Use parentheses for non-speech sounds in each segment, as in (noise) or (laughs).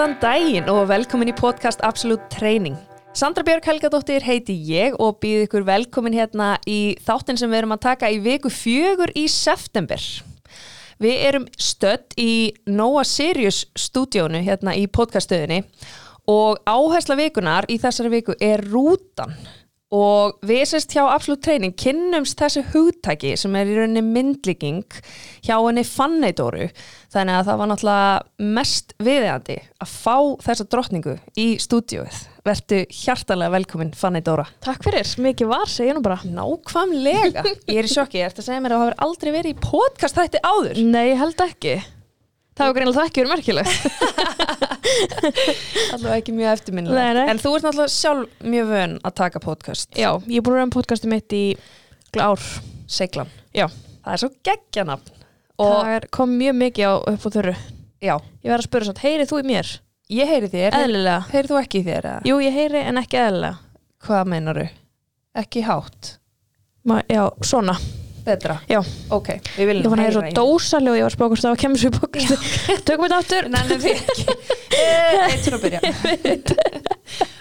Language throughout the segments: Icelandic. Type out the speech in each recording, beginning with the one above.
Góðan daginn og velkomin í podcast Absolute Training. Sandra Björg Helgadóttir heiti ég og býð ykkur velkomin hérna í þáttin sem við erum að taka í viku fjögur í september. Við erum stödd í Noah Sirius stúdíónu hérna í podcaststöðinni og áhersla vikunar í þessari viku er rútan og við sérst hjá Absolute Training kynnumst þessu hugtæki sem er í rauninni myndlíking hjá henni Fanneidoru þannig að það var náttúrulega mest viðeigandi að fá þessa drottningu í stúdíóið. Verðu hjartalega velkomin Fanneidóra. Takk fyrir, mikið var, segja nú bara. Nákvæmlega, ég er í sjokki, ég ert að segja mér að það hefur aldrei verið í podcast þætti áður. Nei, held ekki. Það var greinlega það ekki verið merkilegt (laughs) Allavega ekki mjög eftirminnilega. En þú ert náttúrulega sjálf mjög vön að taka podcast Já, ég er búin að vera um podcasti mitt í ár Seglan Já, Það er svo geggjanafn og Og það er- kom mjög mikið á upp á þörru já, Ég verð að spura svona, heyrið þú í mér? ég heyri þér Eðlilega Heyri þú ekki í þér? eða? Jú, ég heyri en ekki eðlilega Hvað meinaru? Ekki hátt? Ma, Já, svona Betra? Já. Ok, við viljum Ég var að heyra í- svo dósalega og ég var að hvort það var kemur svo í podcasti (laughs) Tökum við þetta aftur. Nennum við ekki. (laughs) Eh, Eitt fyrir að byrja. (laughs)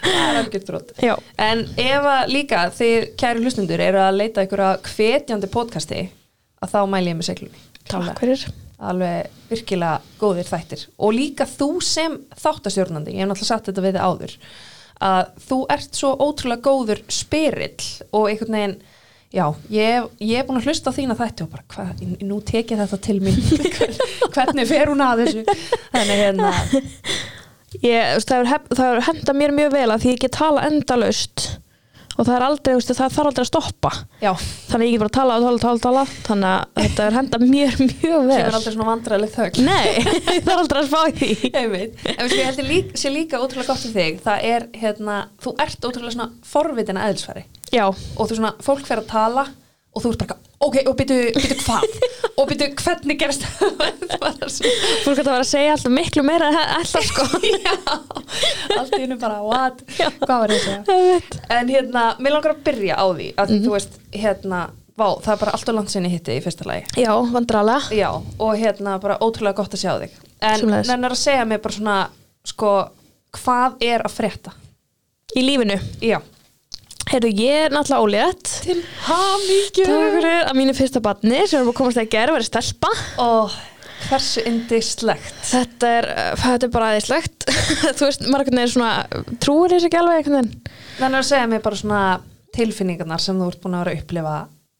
Það er algjör drótt Já, En ef að líka þið kæru hlustundur eru að leita ykkur að hvetjandi podcasti að þá mæli ég með seglunni takk fyrir. alveg virkilega góðir þættir. Og líka þú sem þáttastjórnandi ég hef náttúrulega sagt þetta við þið áður að þú ert svo ótrúlega góður spyrill og einhvern veginn já, ég, ég er búin að hlusta á þína þætti og bara hvað, nú tek ég þetta til mín. (laughs) Hvernig fer hún að þessu? Þannig hérna. Ég, Það hefur það hefur henda mér mjög vel að því ég get tala endalaust og það er aldrei, veist, það þarf aldrei að stoppa. Já, þannig ég get bara að tala og tala og tala, tala þannig að þetta er henda mér mjög vel. kemur aldrei svona vandræðileg þögn. Nei, (laughs) það er aldrei að spá því. En ég held ég líka, sé líka ótrúlega gott um þig, það er hérna, þú ert ótrúlega svona forvitin að eðlisfæri Já, og þú svona, fólk fer að tala og þú ert bara, ok, og byrju, byrju hvað? Og byrju, hvernig gerst fólk (laughs) að það var að segja alltaf miklu meira en alltaf sko. (laughs) Já. Allt í hennu bara, what, hvað var ég að segja? En hérna, mér langar að byrja á því að þú veist, hérna vá, það er bara allt og langt sinni hitti í fyrsta lagi. Já, vandralega já, og hérna, bara ótrúlega gott að sjá þig. En nennar að segja mér bara svona sko, hvað er að frétta? Í lífinu. Já, Heyrðu, ég er náttúrulega ólétt. Til hamingju. Takk fyrir að mínu fyrsta barni sem er búin að komast að gera verið stelpa. Og hversu indislegt Þetta er, uh, þetta er bara aðeinslegt (laughs) Þú veist, margirna er svona trúir þess ekki alveg veginn? Þannig að segja mér bara svona tilfinningarnar sem þú ert búin að vera að upplifa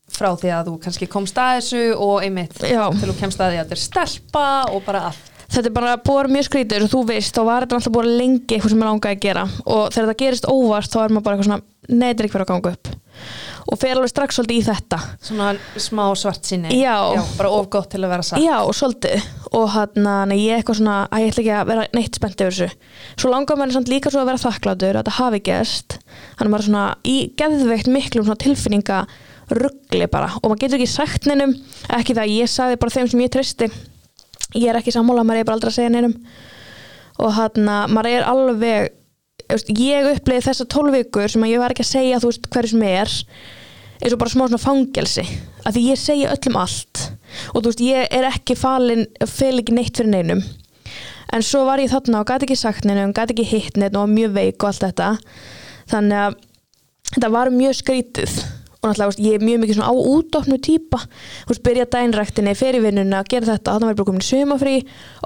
frá því að þú kannski komst að þessu og einmitt Já. til þú kemst að því að þetta er stelpa og bara allt. Þetta er bara búið mjög skrítið og þú veist, þá var þetta alltaf búið lengi eitthvað sem ég langaði að gera. Og þegar það gerist óvart þá er maður bara eitthvað svona, þetta ekki verið að ganga upp. Og fer alveg strax svolítið í þetta. Svona smá svart sinni. Já. bara of gott til að vera satt. Já, svolítið. Og hann að ég eitthvað svona að ég ætla ekki að vera neitt spennt yfir þessu. Svo langar maður samt líka svo að vera þakklátur að þetta hafi gerst. Hann er bara svona í geðveikt miklum tilfinninga ruggli bara. Og maður getur ekki sagt neinum ekki það að ég sagði bara þeim sem ég tristi ég er ekki sammála, maður er bara aldrei að segja neinum. Og hann að maður er alveg ég upplifði þessa tólvíkur sem að ég var ekki að segja þú veist hverju sem er eins og bara smá svona fangelsi. Að því ég segja öllum allt. Og þú veist ég er ekki falin fel ekki neitt fyrir neinum. En svo var ég þarna og gæti ekki sagt neinum gæti ekki hitt neitt og mjög veik og allt þetta. Þannig að þetta var mjög skrítið og náttúrulega veist, ég er mjög mikið svona á útofnu típa. Þú veist, byrja dænræktinni, fer í vinnuna gera þetta, þannig var ég bara komin í sumafrí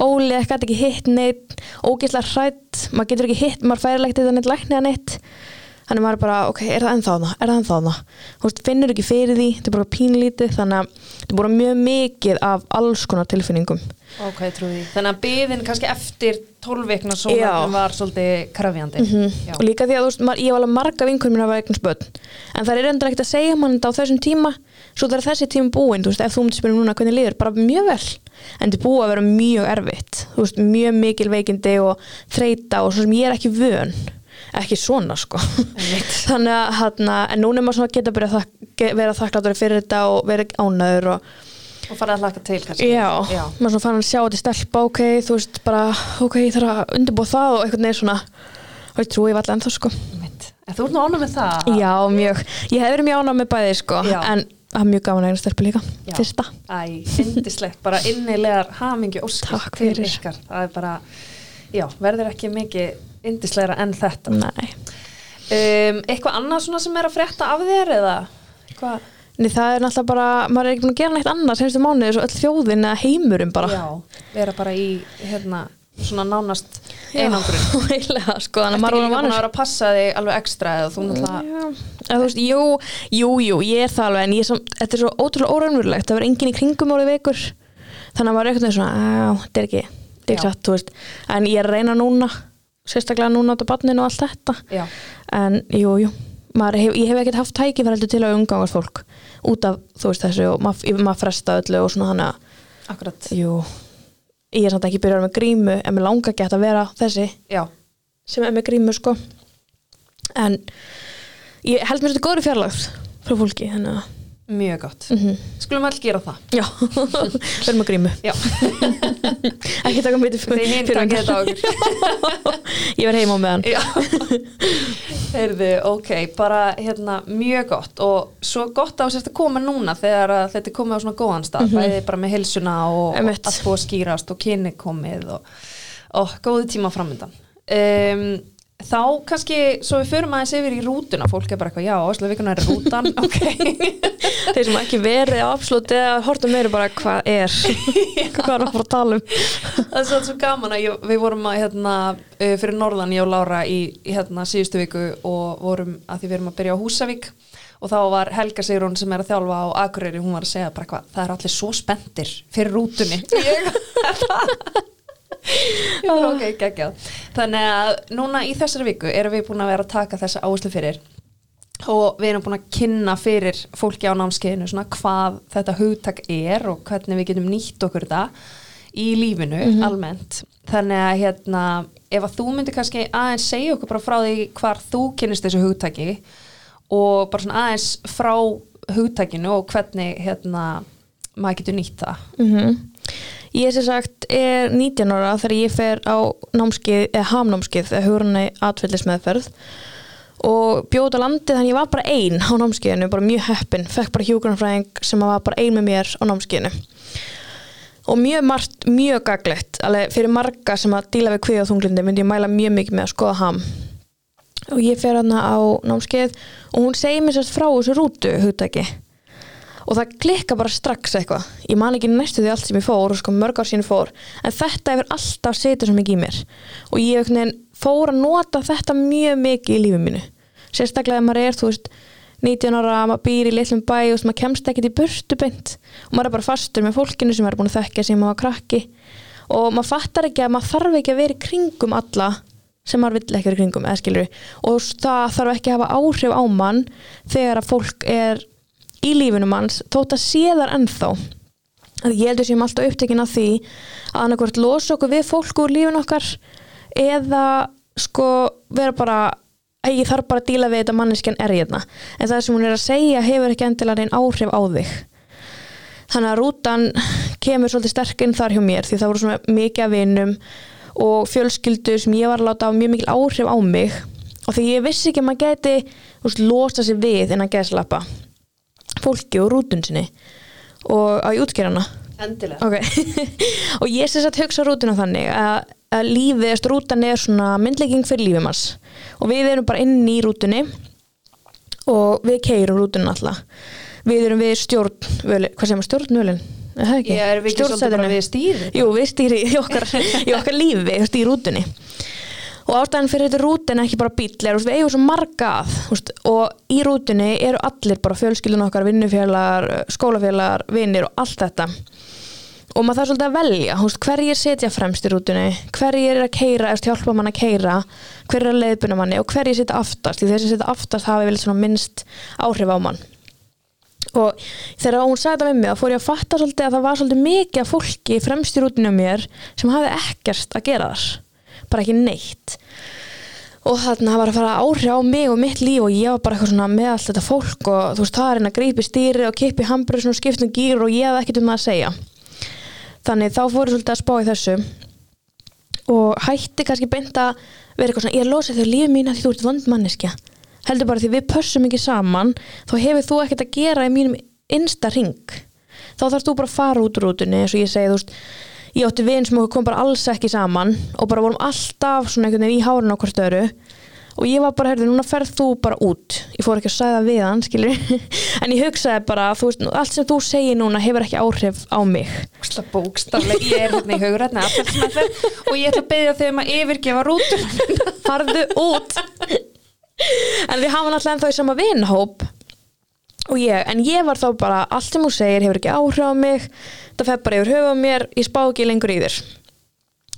óli, gæti ekki hitt neitt ógeðslega hrætt, maður getur ekki hitt maður færilegt þetta neitt læknið að neitt þannig að maður bara, ok, er það ennþá hana, er það ennþá hana þú veist, finnur ekki fyrir því, þetta er bara pínlítið þannig að þetta er bara mjög mikið af alls konar tilfinningum. Ok, trúi. Þannig að byðin kannski eftir tólveikna Já. sólarnum var svolítið krafjandi. Já. og líka því að þú veist, ég var alveg marga vinkunum minna að vera eignast börn. En það er endur ekkert að segja mann þetta á þessum tíma. Svo það er þessi tíma búinn, þú veist, ef þú myndir spyrja núna hvernig liður, bara mjög vel. En þetta búið að vera mjög erfitt. Þú veist, mjög mikil veikindi og þreita og svo sem ég er ekki vön ekki svona sko (laughs) þannig að hana, en núna er maður svona að geta byrja að vera þakkláttur fyrir þetta og vera ánæður og Og farið að hlaka til kannski. já, Já. maður svona fann að sjá þetta stelpa ok, þú veist bara, ok, ég þarf að undirbúa það og einhvern veginn svona og ég trúi alltaf ennþá sko Einmitt. En þú ert nú ánum með það. Já, mjög. Ég hef verið mjög ánægð með bæði sko, Já. en það er mjög gaman að eignast stelpu líka. Já. Fyrsta. Æ, indislegt, bara innilegar hamingju óskir Takk til ykkar. Það er bara, já, verður ekki mikið indislegra en þetta. Nei. um, eitthvað annað svona sem er að frétta af þér eða eitthvað? Nei, það er náttúrulega bara, maður er ekki búin að gera neitt annað senstu mánuði, svo öll þjóðin eða heimurum bara. já, vera bara í hérna, svona nánast einangrun. (laughs) Heilega, sko, þannig að maður er búin að vera að passa þig alveg ekstra eða þú náttúrulega Já, þú veist, jú, jú, jú, ég er það alveg en ég er samt, þetta er svo ótrúlega óraunverulegt það verður enginn í kringum orðið veikur þannig að maður er eitthvað svona, á, þetta er ekki þetta er Já. ekki satt, þú veist, en ég er að reyna núna sérstaklega núna á þetta barninu og allt þetta. Já, en jú, jú hef, ég hef ekkert haft tækifæraldur til að umgangast fólk út af, þú veist, þessu og maður, maður fresta öllu og svona þannig að akkurat. Jú, ég er samt ekki byrjað með grímu en mér langar ekki að vera þessi já, sem er með grímu sko. En ég held mér þetta góður fjarlagð frá fólki þannig að mjög gott. Mm skulum all gera það. Já, (laughs) verðum með grímu. Já, (laughs) ekki taka mér til hinn takið þetta á okkur. (laughs) Ég verð heima á meðan. Já, heyrðu, ok, bara hérna mjög gott. Og svo gott á sérst að koma núna þegar að þetta er komið á svona góðan stað, bæði bara með heilsuna og, allt búið að skýrast og kynni komið og, og góði tíma framöndan. Um, þá kannski, svo við förum aðeins yfir í rútuna, fólk er bara eitthvað, já, Oslo vikuna er rútan, (laughs) ok. þeir sem ekki verið á absolutt eða hortum meira bara hvað er? (laughs) Hvað er að fara að tala um? (laughs) Það er svolítið svo gaman að ég, við vorum að hérna, fyrir Norðan, ég og Lára í, hérna síðustu viku og vorum að því við erum að byrja á Húsavík og þá var Helga Sigrún sem er að þjálfa á Akureyri, hún var að segja bara hvað, það er allir svo spenntir fyrir rútunni (laughs) ok, geggjað. Þannig að núna í þessari viku erum við búin að vera að taka þessa áherslu fyrir og við erum búin að kynna fyrir fólki á námskeiðinu svona hvað þetta hugtak er og hvernig við getum nýtt okkur það í lífinu almennt. Þannig að hérna ef að þú myndir kannski aðeins segja okkur bara frá því hvar þú kynnist þessu hugtaki og bara svona aðeins frá hugtakinu og hvernig hérna maður getur nýtt það. Mm ég sem sagt er 19 ára þegar ég fer á námskið eða hamnámskið eða hugranni atvillismeðferð og bjóð á landið þannig ég var bara ein á námskiðinu, bara mjög heppin. Fekk bara hjúgrunafræðing sem var bara ein með mér á námskiðinu og mjög margt, mjög gaglegt alveg fyrir marga sem að díla við kvið og þunglindi myndi ég mæla mjög mikið með að skoða ham. Og ég fer hana á námskeið og hún segir mér sérst frá þessu rútu hugtaki og það klikka bara strax eitthvað. Ég man ekki næstu því allt sem ég fór og sko mörg ár sín fór. En þetta hefur alltaf setið svo mikið í mér. Og ég fór að nota þetta mjög mikið í lífið mínu. Sérstaklega ef maður er, veist 19 ára, maður býr í litlum bæ og maður kemst ekkert í burtu beint. Og maður er bara fastur með fólkinu sem er búin að þekkja sem maður var krakki. Og maður fattar ekki að maður þarf ekki að vera í kringum alla sem maður vill ekki vera í kringum og það þarf ekki að hafa áhrif á mann þegar að fólk er í lífinu manns þótt að sé þar ennþá. Að ég heldur sem alltaf upptekinn af því að annarkvort losa okkur við fólk úr lífinu okkar eða sko vera bara að ég þarf bara að díla við þetta manneskjan er hérna. En það sem hún er að segja hefur ekki endilega neinn áhrif á þig. Þannig að rútan kemur svolítið sterk inn þar hjá mér því það voru svona mikið af vinum og fjölskyldu sem ég var að láta á mjög mikil áhrif á mig. Og því ég vissi ekki að maður geti losa sig við innan geðslappa fólki og rútun sinni. Og á útgerðana endilega. Okay. (laughs) og ég sé að hugsa rútuna þannig að, að lífið, rútan er svona myndlegging fyrir lífið manns. Og við erum bara inn í rútunni og við keirum rútunum alltaf. Við erum við stjórn hvað sem er stjórnvölin? Er? Ég er við við stýri Jú, við stýri í okkar, í okkar lífi, veist, í rútunni og ástæðan fyrir þetta rútin ekki bara bíl er, við eigum svo marga að veist, og í rútunni eru allir bara fjölskyldun okkar, vinnufélagar skólafélagar, vinnir og allt þetta. Og maður þarf svolítið að velja veist, hverjir setja fremst í rútunni hverjir er að keira, eftir hjálpa mann að keira hverjir er að leiðbuna manni og hverjir setja aftast því þeir sem setja aftast hafi vel minnst áhrif á mann. Og þegar hún sagði þetta við mig þá fór ég að fatta svolítið að það var svolítið mikið fólki fremst í rútinu á mér sem hafði ekkert að gera þar bara ekki neitt. Og þarna var að fara áhrif á mig og mitt líf og ég var bara eitthvað svona með allt þetta fólk og þú veist það er henni að grípi stýri og kipi hamburg og skiptum gýr og ég hafði ekkert um það að segja. Þannig þá fór ég svolítið að spá í þessu. Og hætti kannski beint að vera eitthvað svona ég er losið þegar lífið mín að því þú ert vond manneskja heldur bara því við pössum ekki saman þá hefur þú ekkert að gera í mínum innsta ring þá þarfst þú bara að fara út úr rútunni eins og ég segi þú veist ég átti vin sem okkur kom bara alls ekki saman og bara vorum alltaf svona einhvern veginn í hárun á hvort öru og ég var bara, heyrðu, núna ferð þú bara út. Ég fór ekki að sæða við hann, skilur (laughs) en ég hugsaði bara, þú veist, allt sem þú segir núna hefur ekki áhrif á mig. Bókstaf, bókstaflega, ég er hérna í hugrætni og ég ætla að beðja þau um að yfirgefa rútur farðu út. En við hafa náttúrulega ennþá í sama vinhóp og ég, en ég var þá bara allt sem hún segir hefur ekki áhrif á mig. Það fer bara yfir höfu á mér, ég spá ekki lengur í þér.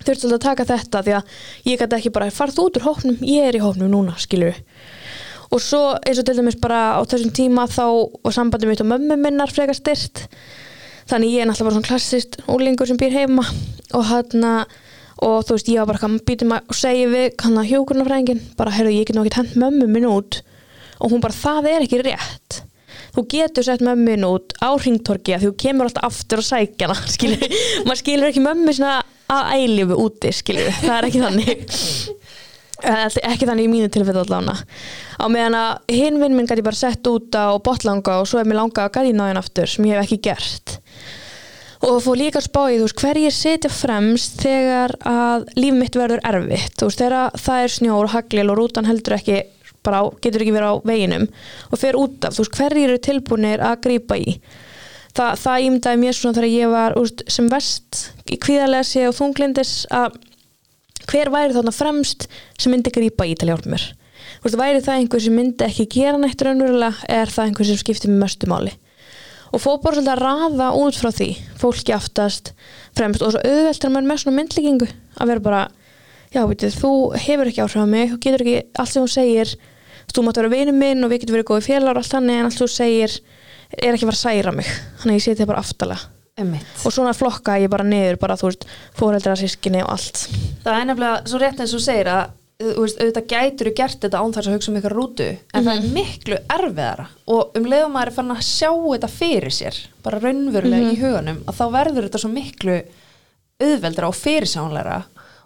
Þurfti alltaf að taka þetta því að ég gæti ekki bara farð út úr hóknum, ég er í hóknum núna, skilur og svo eins og til dæmis bara á þessum tíma þá og sambandi mitt og mömmu minnar frekar styrt þannig ég er náttúrulega bara svona klassist úlingur sem býr heima. Og hann og þú veist ég var bara hann býtum að segja við hann að hjókurnafræðingin bara heyrðu ég get ekki hent mömmu minn út. Og hún bara það er ekki rétt þú getur sett mömmu minn út á ringtorki að þú kemur alltaf aftur og sækjana (laughs) skilur, maður skilur ekki mömmu svona að ælifu úti, skilju, það er ekki þannig. (laughs) Ekki þannig í mínu tilfell allavega. Á meðan að hinn vinn minn gæti bara sett út á botlanga og svo er mér langa að gæðina á henn aftur sem ég hef ekki gert. Og fór líka að spá í þú veist hverjir setja fremst þegar að líf mitt verður erfitt. Þú veist þegar það er snjór og haglil og rútan heldur ekki bara á, getur ekki verið á veginum og fer út af. Þú veist hverjir eru tilbúinir að grýpa í? Þa, það ímdaði mér svona þegar ég var úst, sem vest í kvíðarlesi og þunglindis að hver væri þarna fremst sem myndi grípa í til að hjálpa mér? Úst, væri það einhver sem myndi ekki gera nætt raunverulega er það einhver sem skiptir með möstumáli og fóð bara svolítið að rafa út frá því fólki aftast fremst. Og svo auðveldur maður með svona myndlíkingu að vera bara, já veitir, þú hefur ekki áhrif á mig, þú getur ekki allt sem þú segir þú mátt vera vinið minn og við getum verið góðið félagar og allt þannig en allt þú segir er ekki að fara að særa mig þannig að ég seti það bara Einmitt. og svona flokka ég bara niður bara þú veist, fóreldra, sískinni og allt það er nefnilega svo rétt eins og segir að þú veist, auðvitað gætur þú gert þetta án þess að hugsa um ykkur rútu en mm -hmm. það er mhm. miklu erfiðara og um leiðum maður er fann að sjá þetta fyrir sér bara raunverulega mm -hmm. í huganum að þá verður þetta svo miklu auðveldra og fyrirsánleira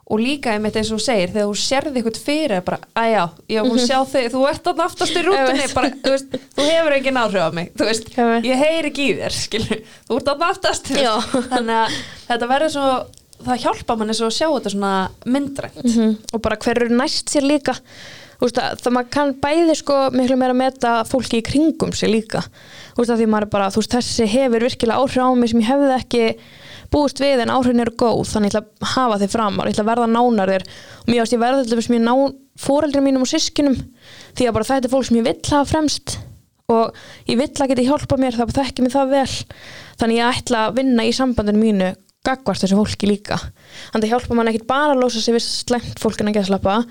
og líka einmitt eins og þú segir þegar þú sérði eitthvað fyrir bara, aðjá, ég hún mhm. sjá þig þú ert alltaf aftast í rútunni bara, þú, veist, þú hefur ekki náhrif á mig veist, ég heyr ekki í þér skilur. þú ert alltaf aftast þannig að þetta verður svo það hjálpa manni svo að sjá þetta svona myndrænt mm -hmm. og bara hver eru næst sér líka veist, það maður kann bæði sko miklu meira að meta fólki í kringum sér líka veist, því maður bara, þessi hefur virkilega áhrif á mig sem ég hefði ekki búist við en áhrifin eru góð þannig ég ætla að hafa þið fram og ég ætla að verða nánar þér. Og mér ást ég verða alltaf sem ég ná fóreldri mínum og sískinum því að bara þetta er fólk sem ég vill hafa fremst. Og ég vill að geta hjálpa mér það þekkir mér það vel. Þannig ég ætla að vinna í sambandinu mínu gagvart þessu fólki líka. Þannig að hjálpa mann ekkit bara að lósa sig við slengt fólk en ekki að slappa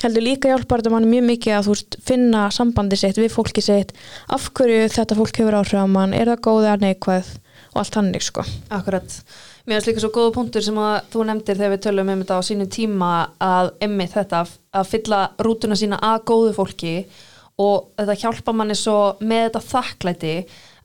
heldur líka hjálpa þetta mann mjög mikið að þú veist finna sambandi sitt við fólki sitt. Af hverju þetta fólk hefur áhrif á mann? Er það góðið að neikvæð og allt hannig sko. Akkurat, mér finnst líka svo góða punktur sem að þú nefndir þegar við tölum um þetta á sínum tíma að emmi þetta að fylla rútuna sína að góðu fólki og þetta hjálpa manni svo með þetta þakklæti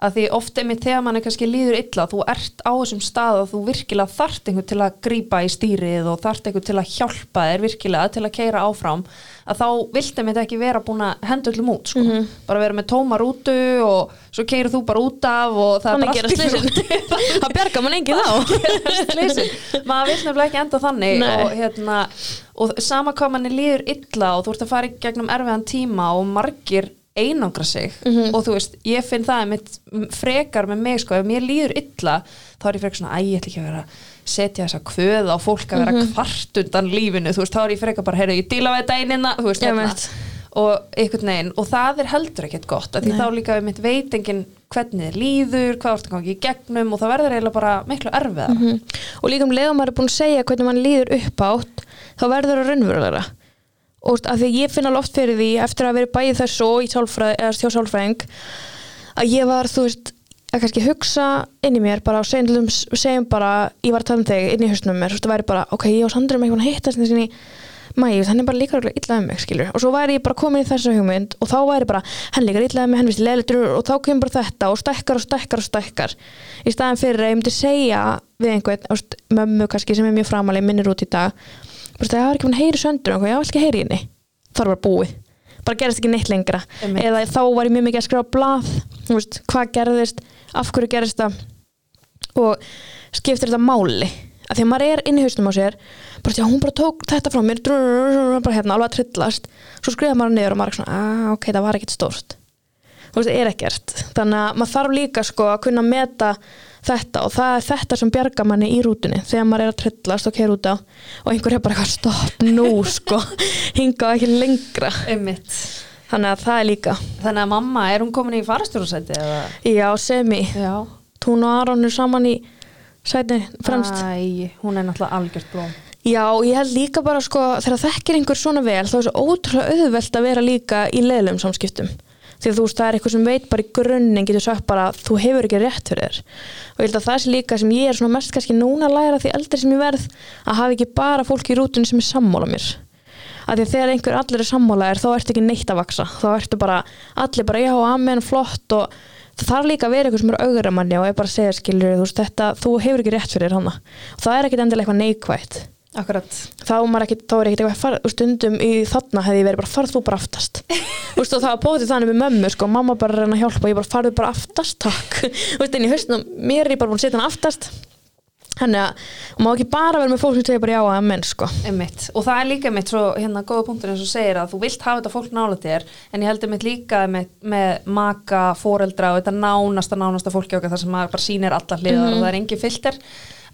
að því ofte með þegar manni kannski líður illa þú ert á þessum stað og þú virkilega þart einhvern til að grýpa í stýrið og þart einhvern til að hjálpa þér virkilega til að keira áfram að þá viltum við ekki vera búin að henda öllum út sko. mm -hmm. bara vera með tóma rútu og svo keirur þú bara út af og það þannig er bara allt (laughs) það bergar mann engið á maður vil nefnilega ekki enda þannig og, hérna, og sama hvað manni líður illa og þú ert að fara í gegnum erfiðan tíma og margir einangra sig mm -hmm. og þú veist, ég finn það mitt frekar með mig sko, ef mér líður illa þá er ég frekar svona, æg, ég ætla ekki að vera setja þessa kvöð á fólk að vera mm -hmm. kvart undan lífinu, þú veist, þá er ég frekar bara, heyrðu, ég díla á þetta einina, þú veist, hérna og einhvern veginn, og það er heldur ekkert gott, af því Nei. þá líka við mitt veitingin hvernig þið líður, hvað að gangi í gegnum og það verður eiginlega bara miklu erfiðar mm -hmm. og líka um leiðum maður er búin að segja hvernig mann líður upp átt, þá verður það raunverulegra og að því ég finna loft fyrir því eftir að vera bæðið þessu og í sálfræðing að ég var þú veist að kannski hugsa inn í mér bara og segjum, bara ég var að tala um þig inn í höstunum mér þú væri bara ok, ég og Sandra er með eitthvað að hitta þessinni mæg, þannig bara líka illa um mig skilur. og svo væri ég bara komin í þessu hugmynd og þá væri bara, henn líka illa um mig, henn vist leilitur og þá kemur bara þetta og stækkar og stækkar og stækkar í staðan fyrir að ég myndi segja við einhvern, mömmu kannski sem er mjög framaleg minnir út í dag það er ekki mann heyri söndur og ég var ekki heyri henni. Það var bara búið, bara gerist ekki neitt lengra. Emme. eða þá var ég mjög mikið að skrifa blað, veist, hvað gerðist af hverju gerist það. Og skiptir þetta máli. Að því að maður er inn í haustum á sér bara því að hún bara tók þetta frá mér. Bara hérna alveg að trillast. Svo skrifa maður niður og maður er svona, að ok, það var ekkert stórt. Þú veist, það er ekkert. Þannig að maður þarf líka sko að kunna meta þetta og það er þetta sem bjarga manni í rútunni. Þegar maður er að trillast og keira út á og einhver er bara eitthvað stopp nú sko. (laughs) Hinga ekki lengra. Einmitt. þannig að það er líka. Þannig að mamma, er hún komin í farastjórasæti eða? já, semi, hún og Aron er saman í sæti fremst. Æ, hún er náttúrulega algjört blóm. Já, ég held líka bara sko þegar þekkir einhver svona vel þá er svo ótrúlega auðvelt að vera líka í leiðlegum samskiptum því að þú veist það er eitthvað sem veit bara í grunninn getur sagt bara að þú hefur ekki rétt fyrir þér. Og ég held að það sé líka sem ég er svona mest kannski núna að læra því eldri sem ég verð að hafa ekki bara fólk í rútunni sem er sammála mér. Að því að þegar einhver allir er sammála er þá ertu ekki neitt að vaksa. Þá ertu bara, allir bara já, amen, flott og það þarf líka að vera einhver sem er augra manni og er bara að segja skilur þú veist þetta, þú hefur ekki rétt fyrir hana og það er ekkit endilega eitthvað neikvætt Akkurat. þá, er ekkit, þá er ekkert eitthvað far, stundum í þarna hefði ég verið bara farð þú bara aftast. (laughs) Veist, og það var bótið þannig með mömmu sko, mamma bara reyna að hjálpa og ég bara farðu bara aftast takk. (laughs) En í haustunum mér er ég bara búin að setja hann aftast. Henni að, og má ekki bara vera með fólk sem segir bara já að menn sko. Einmitt. Og það er líka mitt svo, hérna, góða punktur eins og segir að þú vilt hafa þetta fólk nála þér en ég heldur mitt líka með, með maka, foreldra og þetta nánasta, nánasta fólki okkar þar sem bara sýnir alla hliðar og það er engin filter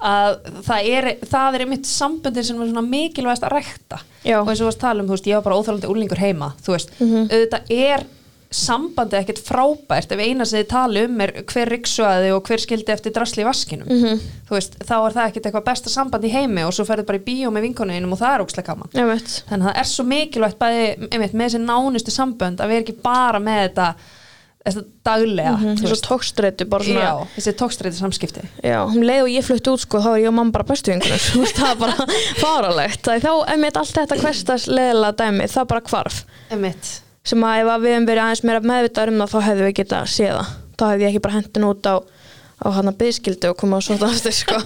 að það er, það er einmitt sambundin sem er svona mikilvægast að rækta. Já. og eins og þú varst að tala um, þú veist, ég var bara óþálandi úlingur heima, þú veist, auðvitað er sambandið ekkert frábært ef eina sem þið tali um er hver riksuaði og hver skildi eftir drasli í vaskinum. Þú veist, þá er það ekkert eitthvað besta samband í heimi og svo ferðu bara í bíó með vinkonuðinum og það er ókslega gaman. Þannig að það er svo mikilvægt bæði einmitt, með þessi nánustu sambönd að við erum ekki bara með þetta, þetta daglega mm -hmm. veist. tókstreitu bara svona Já, þessi tókstreiti samskipti Já, um leið og ég flutti út sko, þá er ég og mamma bara bestu (laughs) veist, það er bara faralegt, það er þá, ef mitt allt þetta hverstas leðilega dæmi, það bara hvarf Einmitt. sem að ef að við hefum verið aðeins meira meðvitað um það, þá hefðum við getað séð það þá hefði ég ekki bara hendin út á á hann að byggskildu og koma á svo aftur sko.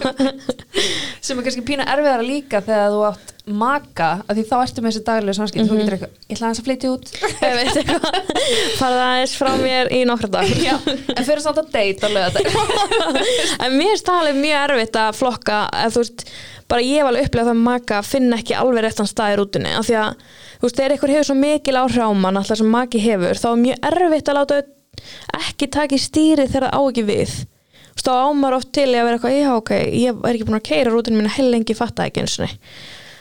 (laughs) sem er kannski pína erfiðara líka þegar þú átt maka að því þá ertu með þessi daglega samskipti. Þú getur eitthvað, ég ætla aðeins að flytja út. (laughs) Eitthvað. Farið aðeins frá mér í nokkra dag (laughs) Já, en fyrir samt að lögða en mér er það alveg mjög erfitt að flokka að þú veist, bara ég hef alveg upplegað það að maka finna ekki alveg réttan stað í rútunni af því að, þú veist, þegar eitthvað hefur svo mikil áhrif á mann alltaf sem maki hefur, þá er mjög erfitt að láta ekki taka í stýri þegar það á ekki við þá ámar oft til í að vera eitthvað, já ok, ég er ekki búin að keira rútunni mína hell lengi fatta ekki eins og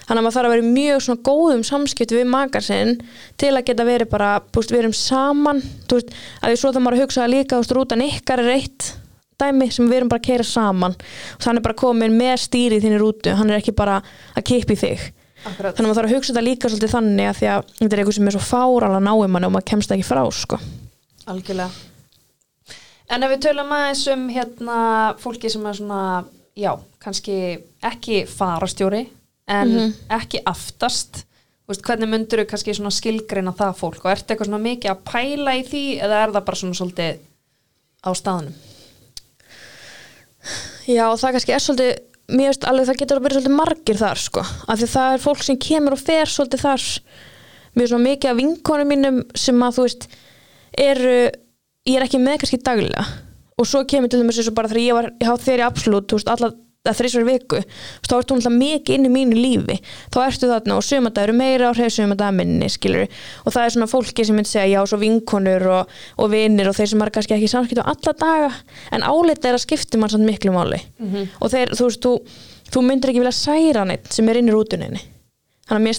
þannig að maður þarf að vera í mjög svona góðum samskipti við makar sinn til að geta verið bara, veist, við erum saman þú veist, að því svo það maður að hugsa líka, þú veist, rútan ykkar er eitt dæmi sem við erum bara að keira saman og þannig bara komin með stýri í þinni rútu hann er ekki bara að kipa í þig Akkurat. þannig að maður þarf að hugsa þetta líka svolítið þannig að að þetta er eitthvað sem er svo fáralega náum og maður kemst ekki frá sko. Algjörlega. En ef við tölum aðeins um hérna fólki sem er svona, já, kannski ekki farastjóri en ekki aftast, veist, hvernig myndur þú kannski skilgreina það fólk? Og ertu eitthvað svona mikið að pæla í því eða er það bara svona svolítið á staðnum? Já, það kannski er svolítið veist alveg það getur að vera svolítið margir þar sko, af því það er fólk sem kemur og fer svolítið þar. Er svona mikið af vinkonum mínum sem að þú veist eru, ég er ekki með kannski daglega. Og svo kemur til dæmis eins og bara þegar ég var ég há þeirri absolutt, þú veist, þrísvar í viku, þá ertu alltaf mikið inn í mínu lífi, þá ertu þarna og sumadagur eru meira á hreif sumadagur minni skilur, og það er svona fólki sem myndi segja já, svo vinkonur og, og vinir og þeir sem er kannski ekki samskipt á alla daga. En álita er að skipti mann samt miklu máli. Og þeir, þú veist, þú, þú myndir ekki vilja særa neitt sem er inn í rútuninni þannig að mér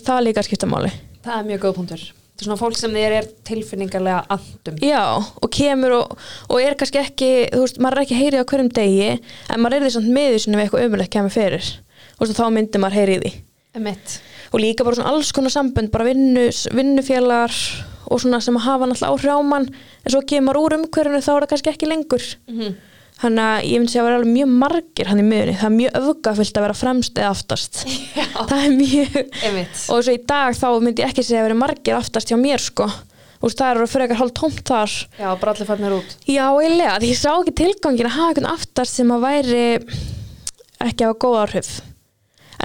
Þetta er svona fólk sem þér er tilfinningarlega andum. Já, og kemur og, og er kannski ekki, þú veist, maður er ekki heyrið á hverjum degi en maður er því samt með því sem eitthvað umulegt kemur fyrir. Þú veist, og þá myndir maður heyrið því. Emitt. og líka bara svona alls konar sambönd bara vinnu, vinnufélagar og svona sem hafa náttúrulega áhrif á mann. En svo kemur úr umhverjunu þá er það kannski ekki lengur þannig að ég myndi segja að vera alveg mjög margir hann í miðunni, það er mjög öfgafyllt að vera fremst eða aftast (laughs) Já. það er mjög Emitt. og svo í dag þá myndi ég ekki segja að vera margir aftast hjá mér sko veist, það eru fyrir eitthvað hálf tómt þar Já, bara allir farnir út. Já, eiginlega, því ég sá ekki tilgangin að hafa eitthvað aftast sem að væri ekki að hafa góð áhrif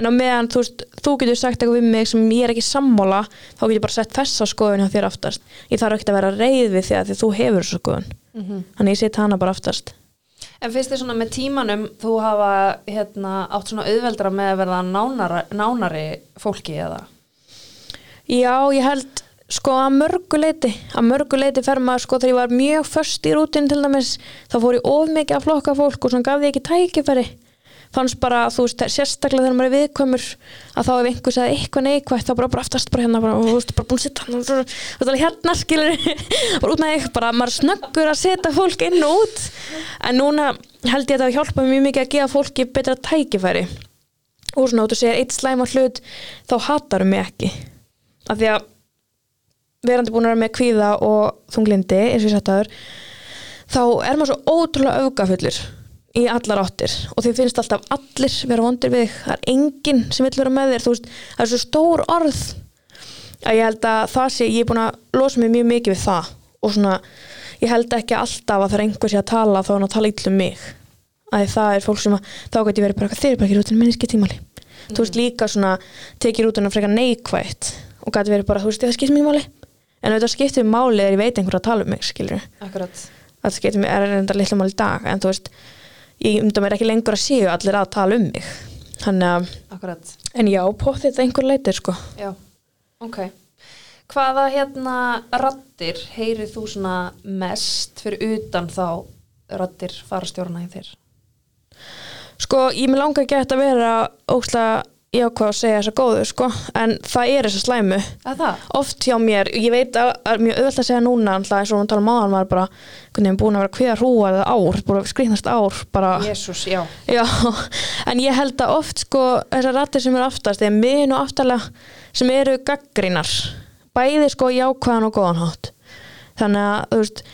en á meðan þú, veist, þú getur sagt eitthvað við mig sem ég er ekki sammála þá getur ég bara sett þessa skoðun hjá þér aftast ég þarf ekki að vera reið við því að því þú hefur þessu skoðun Mhm. þannig ég set hana bara aftast En finnst þið svona með tímanum þú hafa hérna, átt svona auðveldra með að verða nánara, nánari fólki eða? Já, ég held sko að mörguleiti að mörguleiti fer maður sko þegar ég var mjög först í rútin til dæmis þá fór ég of mikið að flokka fólk og svona gaf ég ekki tækifæri fannst bara, þú veist, sérstaklega þegar maður er viðkomur að þá ef einhver sagði eitthvað neikvægt þá bara bara aftast bara hérna bara, þú veist, bara búin að setja hann þú veist, alveg hérna skilur (laughs) bara út með eitthvað, bara maður snöggur að setja fólk inn og út. En núna held ég að það hjálpa mjög mikið að gefa fólki betra tækifæri. Og svona, þú segir eitt slæma hlut þá hatarum mig ekki. Af því að verandi búin að vera með kvíða og þunglindi eins og ég sagt aður þá er maður svo ótrúlega aukafullur í allar áttir. Og því finnst alltaf allir vera vondir við þig. Það er enginn sem vill vera með þér. Þú veist, það er svo stór orð að ég held að það sé, ég er búin að losa mig mjög mikið við það. Og svona, ég held ekki alltaf að það er einhver sé að tala þá er hann að tala illa um mig. Að það er fólk sem að þá gæti verið bara, þeir eru bara ekki rútin menniski tímali. Þú veist líka svona, tekið rútuna frekar neikvægt og gæti verið bara, þú veist, það skiptir mér máli. En auðvitað skiptir máli þegar ég veit einhver að tala um mig skilur, Akkurat. það skiptir mér er enda litla máli í dag, en þú veist ég umdá mér ekki lengur að séu allir að tala um mig þannig að, en já, pótt þetta einhver leitir sko Já, ok. Hvaða hérna rattir heyrið þú svona mest fyrir utan þá rattir farastjórna í þér? Sko, ég með langa ekki að vera óslega jákvæð að segja þessa góðu, sko, en það er þessa slæmu. Að? Oft hjá mér, ég veit að er mjög auðvitað að segja núna, alltaf eins og hún tala um áðan var bara, hvernig ég búin að vera hviða hrúa eða ár, búin að skrýnast ár, bara, Jésús, já. já, (laughs) en ég held að oft, sko, þessar rattir sem eru aftast, þegar minn og aftalega sem eru gaggrínar, bæði, sko, jákvæðan og góðan hátt. Þannig að, þú veist,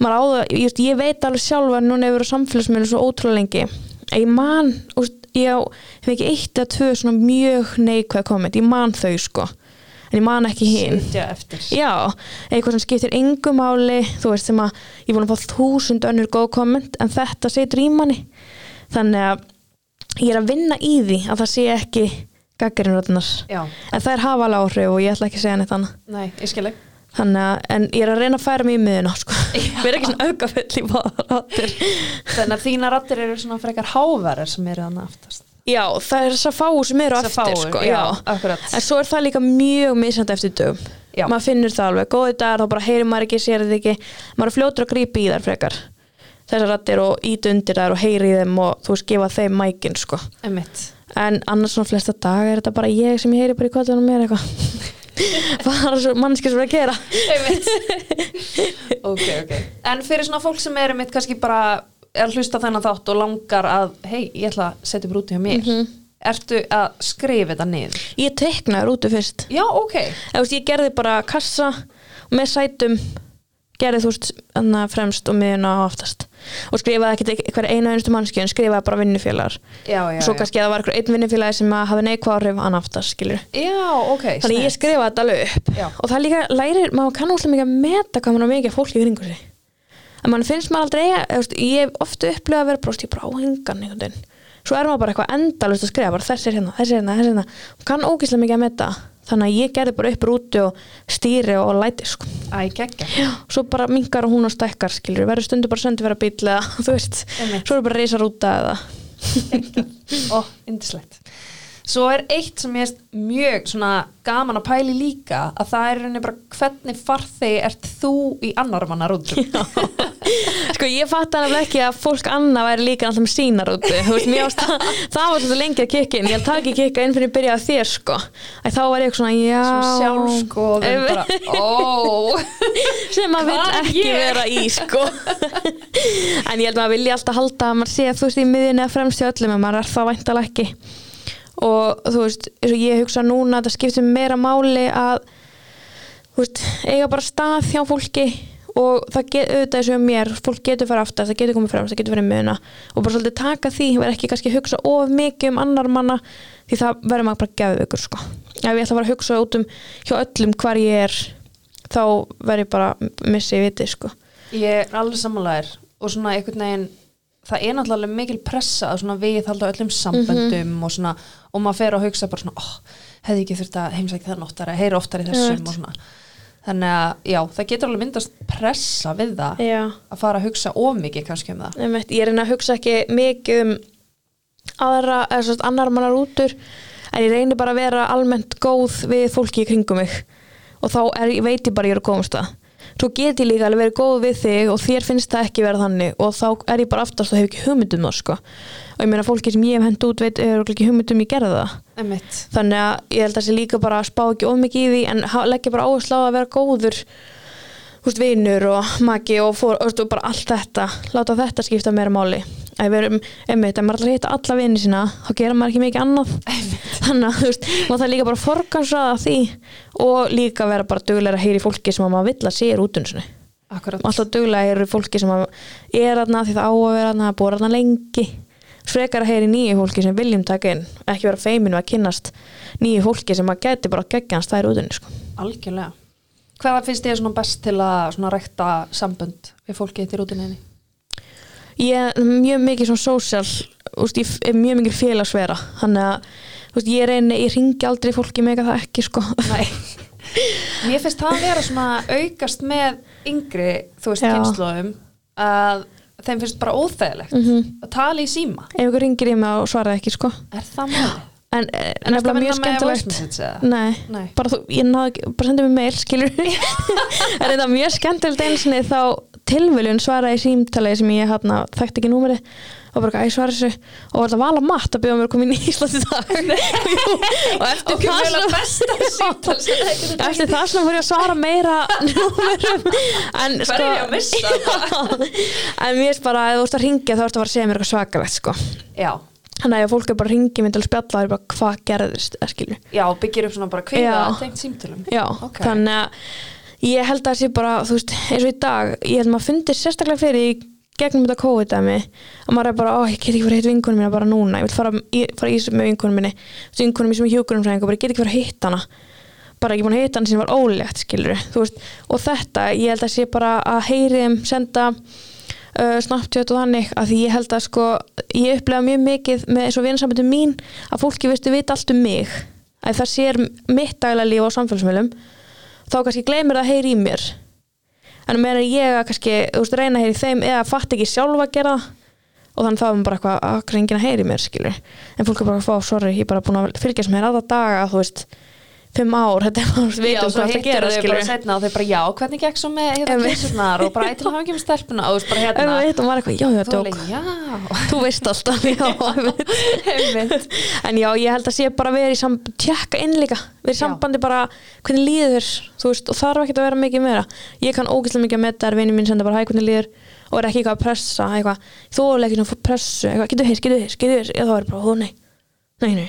maður áða, ég, ég veit alveg sjálf að núna hefur samfélagsmiðlum svo ótrúlega lengi að ég man, veist, ég hef ekki eitt eða tvö svona mjög neikvæð komment, ég man þau sko. En ég man ekki hinn já, eitthvað sem skiptir engu máli. Þú veist sem að ég er búin að fá þúsund önnur góð komment en þetta setur í manni. Þannig að ég er að vinna í því að það sé ekki gaggrinröðnar Já, en það er hafa alveg áhrif og ég ætla ekki að segja neitt annað. Nei, ég skilji. Þannig að, en ég er að reyna að færa mig í miðuna sko, við erum ekki svona aukafull í báðar Þannig að þína rattir eru svona frekar hávarar sem eru þannig aftast. Já, það er þess að fáu sem eru Þessar eftir fáu, sko, já, akkurat. En svo er það líka mjög misjandi eftir dögum. Já. Maður finnur það alveg, góði dagar þá bara heyrir maður ekki, sér þetta ekki. Maður er fljótur að grípa í þær frekar. Þessar rættir og ít undir þær og heyri í þeim og þú veist gefa þeim mækin sko. En annars svona flesta daga er þetta bara ég sem ég heyri bara í kottunum mér eitthvað Bara svo mannski sem er að gera (laughs) ok, ok. En fyrir svona fólk sem eru mitt kannski bara er að hlusta þennan þátt og langar að, hei, ég ætla að setja upp rúti hjá mér. Ertu að skrifa þetta niður? Ég teknaði rútu fyrst Já, ok. Veist, Ég gerði bara kassa með sætum gerði þú veist annað fremst og miðuna oftast og skrifaði ekki hver einu einustu mannski en skrifaði bara vinnufélagar já, svo já. kannski að það var einhver einn vinnufélagi sem hafi neikvæð áhrif hann aftast skilur Já, ok. þannig ég sniðugt. skrifaði þetta alveg upp Já. og það líka lærir, maður kann úrslega mikið að meta hvað maður mikið af fólki í kringu sig en mann finnst maður aldrei eða, ég hef ofta upplifað að vera bróst ég á einhvern veginn svo er maður bara eitthvað endalust að skrifa bara þessi er hérna, þessi er hérna, þessi er hérna þannig að ég gerði bara upp rúti og stýri og læti sko. Æ, geggja. svo bara minkar hún og stekkar skilur, verður stundu bara söndi vera bíl eða (laughs) þú veist, svo er bara reysa rúta eða Ó, indislegt. Svo er eitt sem ég er mjög svona gaman að pæli líka að það er rauninni bara hvernig farþegi ert þú í annar manna rútum. (laughs) Sko ég fatt alveg ekki að fólk annað væri líka alltaf með mér ást það, (laughs) það var svolítið lengi að kikka inn. Ég held taki kikka inn fyrir að byrja á þér sko. Æ, Þá var ég svona, já. Ef- bara, ó, (laughs) Sem maður er ekki ég? vera í sko. En ég held maður vilja alltaf halda að maður sé að þú veist í miðinni að fremst í öllum En maður er það væntalega ekki Og þú veist, eins og ég hugsa núna að það skiptir meira máli að þú veist, eiga bara stað hjá fólki og það get, auðvitað eins og mér fólk getur fara aftar, það getur komið fremst, það getur verið muna og bara svolítið taka því, verð ekki kannski hugsa of mikið um annar manna því það verður maður bara gefa ykkur sko. Ef ég ætla að fara að hugsa út um hjá öllum hvar ég er þá verð ég bara að missa í viti sko. Ég er alveg sammálaðir og svona einhvern veginn það er náttúrulega mikil pressa að svona við halda öllum samböndum og svona og maður fer að hugsa bara svona, oh, hefði ekki þurft að heimsækja það nóttara, heyra oftar í þessum Einmitt. og svona. Þannig að já, það getur alveg myndast pressa við það Já, að fara að hugsa of mikið kannski um það. Einmitt, ég reyna að hugsa ekki mikið um aðra, eða svo annar mannar útur en ég reyni bara að vera almennt góð við fólki í kringum mig. Og þá er, veit ég bara að ég er að komast það svo get ég líka alveg verið góð við þig og þér finnst það ekki vera þannig og þá er ég bara aftast og hef ekki hugmyndum það sko. Og ég meina fólki sem ég hef hend út veit er ekki hugmyndum ég gerði það. Einmitt. þannig að ég held að sé líka bara að spá ekki of mikið í því en leggja bara áherslu á að vera góður húst, vinur og maki og, og bara allt þetta. Láta þetta skipta meira máli að við erum, einmitt, ef maður að hitta alla vini sína þá gera maður ekki mikið annað þannig að þú veist, maður það líka bara forgansraða því og líka vera bara duglega að heyri fólki sem að maður vill að sé er út unnsinu Akkurat. alltaf duglega að heyri fólki sem að er aðna því það á að vera aðna, búið aðna lengi frekar að heyri nýju fólki sem viljum taka inn ekki vera feiminu að kynnast nýju fólki sem að geti bara geggjans er út unni sko. Algjörlega. Hvað finnst þér svona best til að svona rækta sambönd við fólki til rútininni? Ég er mjög mikið svona úst, ég er mjög mikið félagsvera þannig að úst, ég reyni, ég ringi aldrei fólki mega það ekki sko. Mér finnst það að vera svona aukast með yngri, þú veist, kynnslóðum að þeim finnst bara óþægilegt Mhm. að tala í síma. ef ykkur ringir í mig og svara ekki sko Er það en, eh, En en ertu að nefnilega mjög skemmtilegt? Nei, Nei. bara bara sendið mér mail, skilur (laughs) En þetta mjög skemmtilegt einsinni þá tilviljun svaraði í símtalið sem ég hérna þekkti ekki númeri og bara ég svara þessu. Og var þetta vala matt að bjóða mér að koma inn í Ísland í dag? (laughs) (laughs) Jú, og eftir Ok, það besta (laughs) símtal það eftir það fór ég að svara meira númerum. En er Já, en mér er bara, ef þú ert að ringja þá ert að fara að segja mér eitthvað svakalegt sko. Já, þannig að fólk er bara að ringja mér til að spjalla þá er bara hvað gerðist, eða skilur. Já, byggir upp svona bara kviða Já. tengt símtölum. Já, Ok. þannig að ég held að það sé bara, þú veist, eins og í dag ég held maður fundir sérstaklega fyrir í gegnum þetta COVID-dæmi að maður er bara, ó, ég get ekki verið að hitta vinkunum mína bara núna ég vil fara, fara í þessu með vinkunum minni. Vinkunum mín sem er hjúkunum og bara ég get ekki verið að hitta hana. Bara ekki búin að hitta hana sem var ólétt skilur veist, og þetta, ég held að sé bara að heyri þeim senda uh, snabbtjöt og þannig að því ég held að sko ég upplega mjög mikið með eins og vinasambandum mín að fólki veistu vita allt um mig. Að það sér mitt daglega líf á samfélagsmiðlum þá kannski gleymir það að heyri í mér. En meðan ég að kannski veist, reyna að heyri í þeim eða fatt ekki sjálfa að gera og þannig þá er maður bara eitthvað enginn að heyri í mér? skilur en fólk er bara að fá, sorry, ég er bara búin að fylgjast með þér aða daga, þú veist fimm ár, þetta er bara, við veitum hvað það gera þau bara setna og þau bara, já, hvernig gekk svo með hérna kísurnar og bara eitthvað hafa ekki með stelpuna. Og þú veist bara hérna við veitum var eitthvað, já, já, Þú djók. Þú veist alltaf, já, (laughs) en já, ég held að sé bara verið í sambandi, tjekka inn líka verið í sambandi bara, hvernig líður þér þú veist, og þarf ekki að vera mikið meira. Ég kann ógeðslega mikið að metta þær vinni mín senda bara hæ, hvernig líður? Og er ekki eitthvað að pressa eitthvað, nei, nei,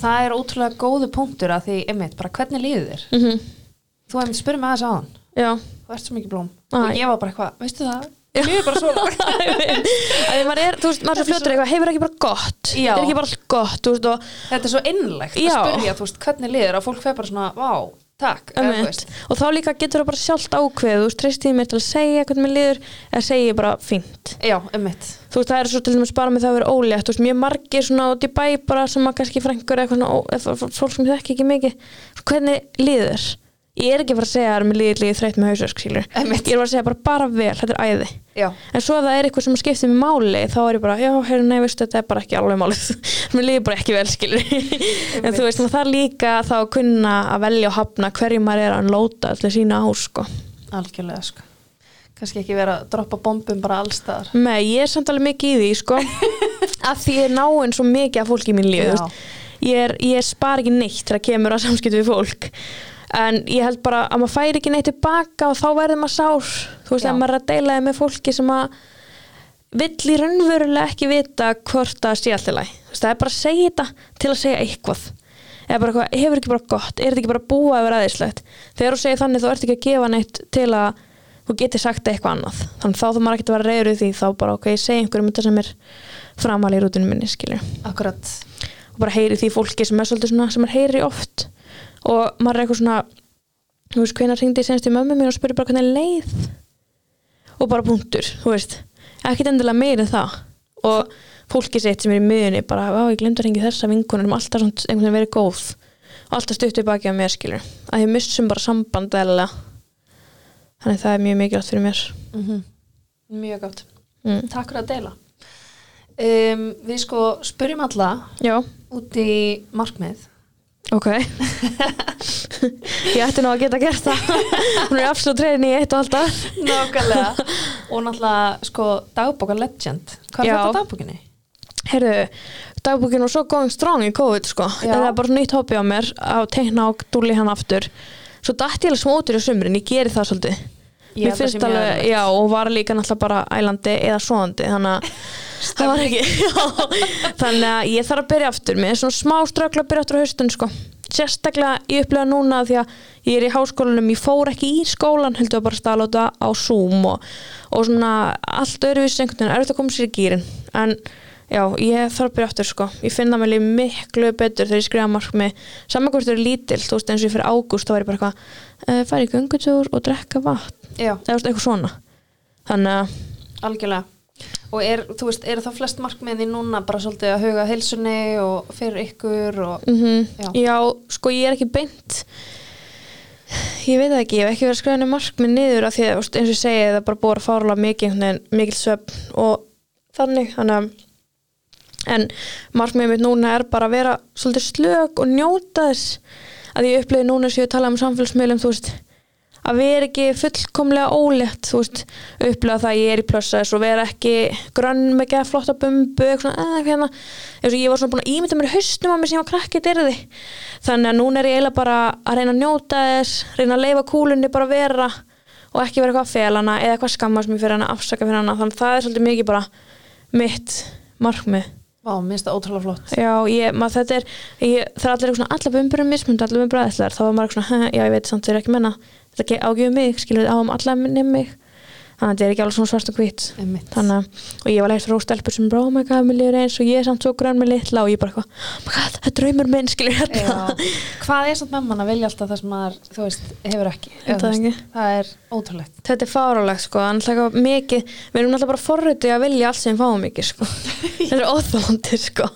Það er ótrúlega góðu punktur að því, einmitt, bara hvernig líður þér? Mm Þú hefði mig aðeins á hann já, Þú ert svo mikið blóm. Æ. og ég var bara eitthvað, veistu það? Mér er bara svona að því maður er, þú veist, maður er svo fljótur eitthvað, hefur ekki bara gott? Já. er ekki bara allt gott, veist, og Þetta er svo innlegt að Já. spurja, þú veist, hvernig líður og fólk fer bara svona, vá, takk og þá líka getur það bara sjálft ákveð þú veist, treystið mér til að segja hvernig mér liður eða segja ég bara fínt. Já, þú veist, það er svo til dæmis bara með það að vera ólétt þú veist, mjög margir svona út í bæ bara sem að kannski frængur eða fólk sem þekki ekki mikið. Hvernig líður ég er ekki að fara að segja að mér líður líður þreytt með hausverk ég er bara að segja bara bara vel, þetta er æði. Já, en svo ef það er eitthvað sem skiptir mig máli þá er ég bara, já, heyrðu, nei, veistu, þetta er bara ekki alveg málið. (laughs) Mér líður bara ekki vel, en þú veist, maður þarf líka þá að kunna að velja og hafna hverju maður er að lóta allir sína á, sko. Algjörlega, sko. Kannski ekki vera að droppa bombum bara allstaðar Nei, ég er samt alveg mikið í því, sko. (laughs) Að því ég er náinn svo mikið af fólki í mín líf, ég, er, ég spar ekki neitt þegar kemur að samskiptu við fólk en ég held bara að maður færi ekki neitt tilbaka og þá verður maður sár. Þú veist, Já. ef maður er að deila þið með fólki sem að vill í raunverulega ekki vita hvort það sé alltaf læg það er bara að segja þetta til að segja eitthvað. Eða bara eitthvað, hefur ekki bara gott? Er þetta ekki bara búið að vera aðeinslegt þegar þú segir þannig þá ert ekki að gefa neitt til að þú getur sagt eitthvað annað. Þannig þá þú maður ekki að vera reyður í því. Þá bara ok, segi einhverjum þetta sem er framal í rútunum minni skilur Akkurat. Og bara heyri því fólki sem er svolítið svona sem er heyri oft og maður er eitthvað svona þú veist, hvenær hringdi ég senst í mömmu mín og spurði bara hvernig leið og bara punktur, þú veist ekkit endilega meira en það og fólki sitt sem er í miðunni bara, á, ég glemdi að ringi þessa vinkunum um alltaf svona einhvern veginn verið góð og alltaf stutt við baki á mér skilur að ég missum bara samband eða þannig það er mjög mikilvægt fyrir mér Mhm. Mjög gátt. mm. Takk fyrir að deila. Um, við sko spurjum alla Já, út í markmið. Ok Ég ætti nú að geta gert það Hún er absolutt treyðin í eitt og alltaf Nákvæmlega. og náttúrulega sko dagbóka legend. Hvað er þetta dagbókinni? Herðu, dagbúkin var svo going strong í COVID sko Já. Það er bara nýtt hobby á mér að teikna og dúli hann aftur Svo dætti ég alveg smótur í sumrin, ég geri það svolítið Mér finnst alveg, já, og var líka náttúrulega bara ælandi eða svoandi, þannig að það var ekki, (laughs) þannig að ég þarf að byrja aftur. Með svona smá ströggla að byrja aftur á haustun, sko. Sérstaklega ég upplega núna því að ég er í háskólanum, ég fór ekki í skólan, heldur bara að staðláta á Zoom og, og svona allt öðruvísi einhvern veginn, erfitt að koma sér í gýrin, en já, ég þarf að byrja aftur, sko. Ég finna mig líf miklu betur þegar ég skrifa markmi, saman hvort þau eru lítil, þú veist, eins og ég fyrir ágúst, þá var ég bara eitthvað, uh, fara í göngutúr og drekka vatn. Eða eitthvað svona. Þannig að algjörlega. Og er, þú veist, eru þá flest markmiði núna bara svolítið að huga heilsunni og fyrir ykkur og... mm Já. já. sko ég er ekki beint ég veit ekki, ég hef ekki verið að skrifa markmið niður af því að eins og ég segi það er bara búið að fárlega mikið mikil svefn og þannig þannig að en markmiðið mitt núna er bara að vera svolítið slök og njóta þess að ég upplegi núna sem ég tala um samfélagsmiðlum þú veist að vera ekki fullkomlega ólétt þú veist, upplega það að ég er í plössas og vera ekki grönn með ekki flotta bumbu, eitthvað eða hérna. Eins og ég var svona búin að ímynda mér í haustum á mér sem ég var krakkið dyrði. Þannig að núna er ég eiginlega bara að reyna að njóta þess reyna að leifa kúlunni bara að vera og ekki vera eitthvað að fela hana eða eitthvað skammast mér fyrir hana, afsaka fyrir hana. Þannig að það er svolítið mikið bara mitt markmið Vá, minnst það ótrúlega flott. Já, ég, maður þetta er ég, það er allir eitthvað svona, allar bumbur er mismund allar bumbur aðeinslegar, þá var maður eitthvað svona, "Hæ, já ég veit samt þeir eru ekki menna, þetta ágjöfum mig skilur við áum allar nefn mig þannig að þetta er ekki alveg svona svart og að, og ég var leitt frá stelpur sem bara, oh my god, mér líður eins og ég er samt svo grönn með litla og ég bara oh my god, þetta er draumur minn skilur Já. hérna Hvað er samt með mann að vilja alltaf það sem maður, þú veist, hefur ekki? Þetta veist, ekki. það er ótrúlegt. þetta er fárálegt sko, alltaf mikið við erum alltaf bara forrötu að vilja allt sem fáum mikið sko, (laughs) þetta er óþólandi sko,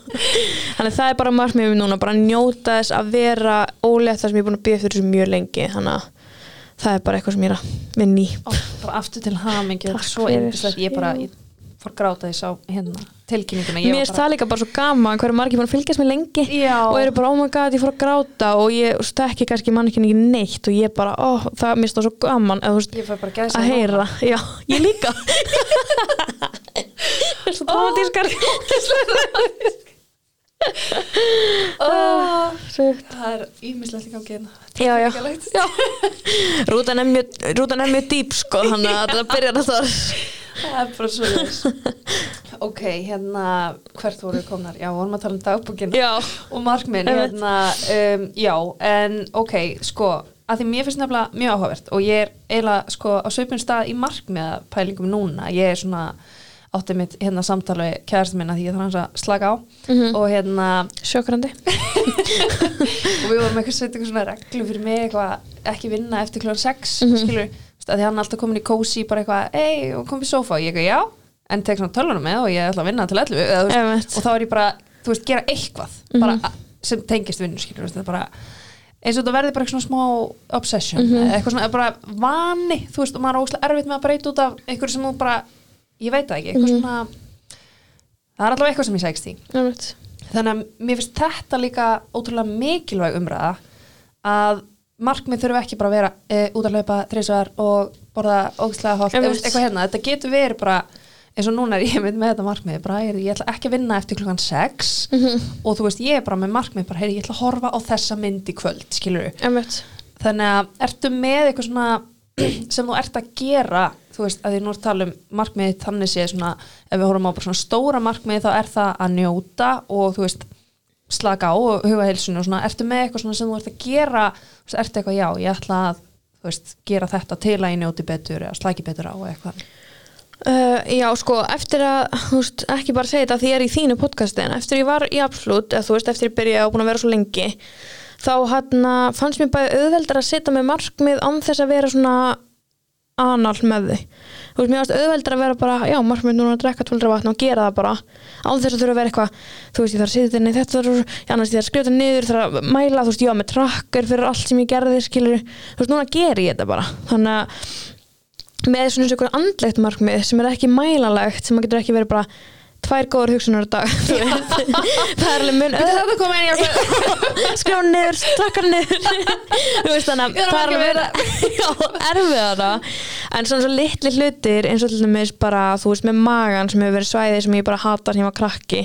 þannig að það er bara margmið núna, bara njóta þess að vera ólétt það sem ég er búin að býða fyrir þessu mjög lengi þannig að það er bara eitthvað sem ég er að vinna í. Ó, bara aftur til er svo fyrir. yndislegt. Ég bara, ég fór að gráta því sá hérna tilkynninguna. Mér finnst það líka bara svo gaman hverju margir búin að fylgjast með lengi Já. og eru bara, oh my god, ég fór að gráta. Og ég stekki kannski mannkinn ekki neitt og ég bara, ó, það mér það svo gaman. Þú veist, Ég fór bara gæsa að heyra, já, ég líka. Það (laughs) er (laughs) svo dramatískar Oh, það er ímislegt í gangi hérna. Já, já, já. Rútan er mjög, mjög dýp sko, þannig að það byrjar að það Það er bara svo leis. ok, hérna, hvert voru við komnar? Já, vorum að tala um dagbúkina. Og markminn hérna, um, já, en ok, sko, að því mér finnst nefnilega mjög áhugavert og ég er eiginlega sko á sveipun stað í markmiðapælingum núna, ég er svona áttið mitt hérna samtali kæðastu minna því ég þarf hans að slaka á Mhm. og hérna, sjökrandi (laughs) og við vorum eitthvað sveit eitthvað svona reglu fyrir mig eitthvað ekki vinna eftir kljóðan 6 Mhm. skilur, að því hann alltaf komin í kósi bara eitthvað, ei, kom í sofa og ég eitthvað, já, en tek svona tölunum með og ég ætla að vinna til 11 eða, veist, og þá er ég bara, þú veist, gera eitthvað Mhm. bara a- sem tengist vinnu, skilur er bara, eins og þetta verði bara eitthvað svona smá obsession, Mhm. eitthvað svona bara vani, þú veist, og maður er óslega erfitt með að breyta út af einhverju sem þú bara ég veit það ekki, eitthvað Mhm. svona það er allavega eitthvað sem ég segist í Einmitt. þannig að mér finnst þetta líka ótrúlega mikilvæg umræða að markmið þurfa ekki bara að vera e, út að hlaupa þrísvar og borða Einmitt. eða, eitthvað hérna, þetta getur verið bara eins og núna er ég með þetta markmið bara, ég, ég ætla ekki að vinna eftir klukkan 6 Mhm. og þú veist, ég er bara með markmið bara, heyri, ég ætla að horfa á þessa mynd í kvöld skilur Einmitt. þannig að ertu með eitthvað svona (clears throat) sem þú ert að gera þú veist, að því nú er að tala um markmið þannig sé svona, ef við horfum á bara svona stóra markmið þá er það að njóta og þú veist, slaka á og huga heilsunni og svona, ertu með eitthvað svona sem þú ert að gera? Þú veist, ertu eitthvað, já, ég ætla að þú veist, gera þetta til að ég njóti betur eða slaki betur á eitthvað? Uh, já, sko, eftir að, þú veist, ekki bara segja þetta því ég er í þínu podcastin, eftir ég var í Absolut, þú veist, eftir ég byrjaði og búin að vera svo lengi, þá hann fannst mér bæði auðveldar að setja með markmið án þess að vera svona anal með þau. Þú veist, mér fannst auðveldar að vera bara, já, markmið núna að drekka 12 vatn og gera það bara, án þess að þurfa að vera eitthvað, þú veist, ég þarf að setja þetta í þetta, þarf, já, annars ég þarf að skrifa þetta niður, þarf að mæla, þú veist, var með tracker fyrir allt sem ég gerði, skilur, þú veist, núna ger ég þetta bara, þannig að með svona eins og einhver andlegt markmið sem er ekki mælanlegt sem getur ekki verið bara tvær góður hugsunar á dag. (laughs) Það er alveg mun Þetta kom inn í (laughs) (laughs) að skrifa niður, trakkar niður. Þú veist þannig að það er alveg erfiðara. En svona svo litli hlutir eins og til dæmis bara þú veist með magan sem hefur verið svæði sem ég bara hatar sem ég var krakki.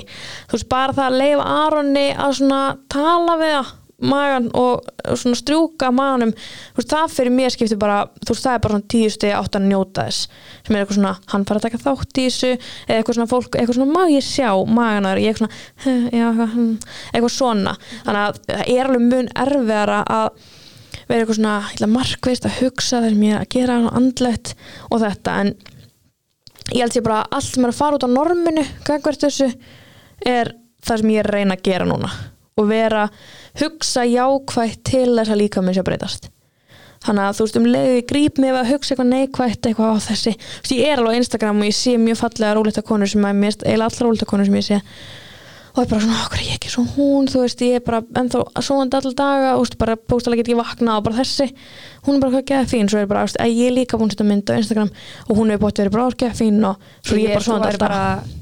Þú veist bara það að leifa Aronni að svona tala við það magan og, svona strjúka maganum þú veist það fyrir mér skiptir bara þú veist það er bara svona tíu stegi átt að njóta þess sem er eitthvað svona, hann fara að taka þátt í þessu eða eitthvað svona fólk, eitthvað svona má ég sjá maganar, ég eitthvað svona "Huh, já, eitthvað, hm", svona. Þannig að það er alveg mun erfiðara að vera eitthvað svona markvist að hugsa þegar mér að gera svona andlegt og þetta. En ég held sér bara að allt sem er að fara út á norminu gangvært þessu er það sem ég reyna að gera núna og vera hugsa jákvætt til þess að líka minn sé að breytast. Þannig að þú veist um leiði ég gríp mig að hugsa eitthvað neikvætt eitthvað á þessi þú veist ég er alveg á Instagram og ég sé mjög fallega rólita konur sem að mér eða allar rólita konur sem ég sé. Og ég bara svona, okkur er ég ekki svo hún? Þú veist, ég er bara ennþá svoandi allar daga og þú veist, bara bóstalega get ég vakna og bara þessi. Hún er bara hvað geða fín, svo er bara þú veist, að ég er líka búin að setja mynd á Instagram og hún hefur bótt verið bara geða fín. Og svo ég er bara svoandi alltaf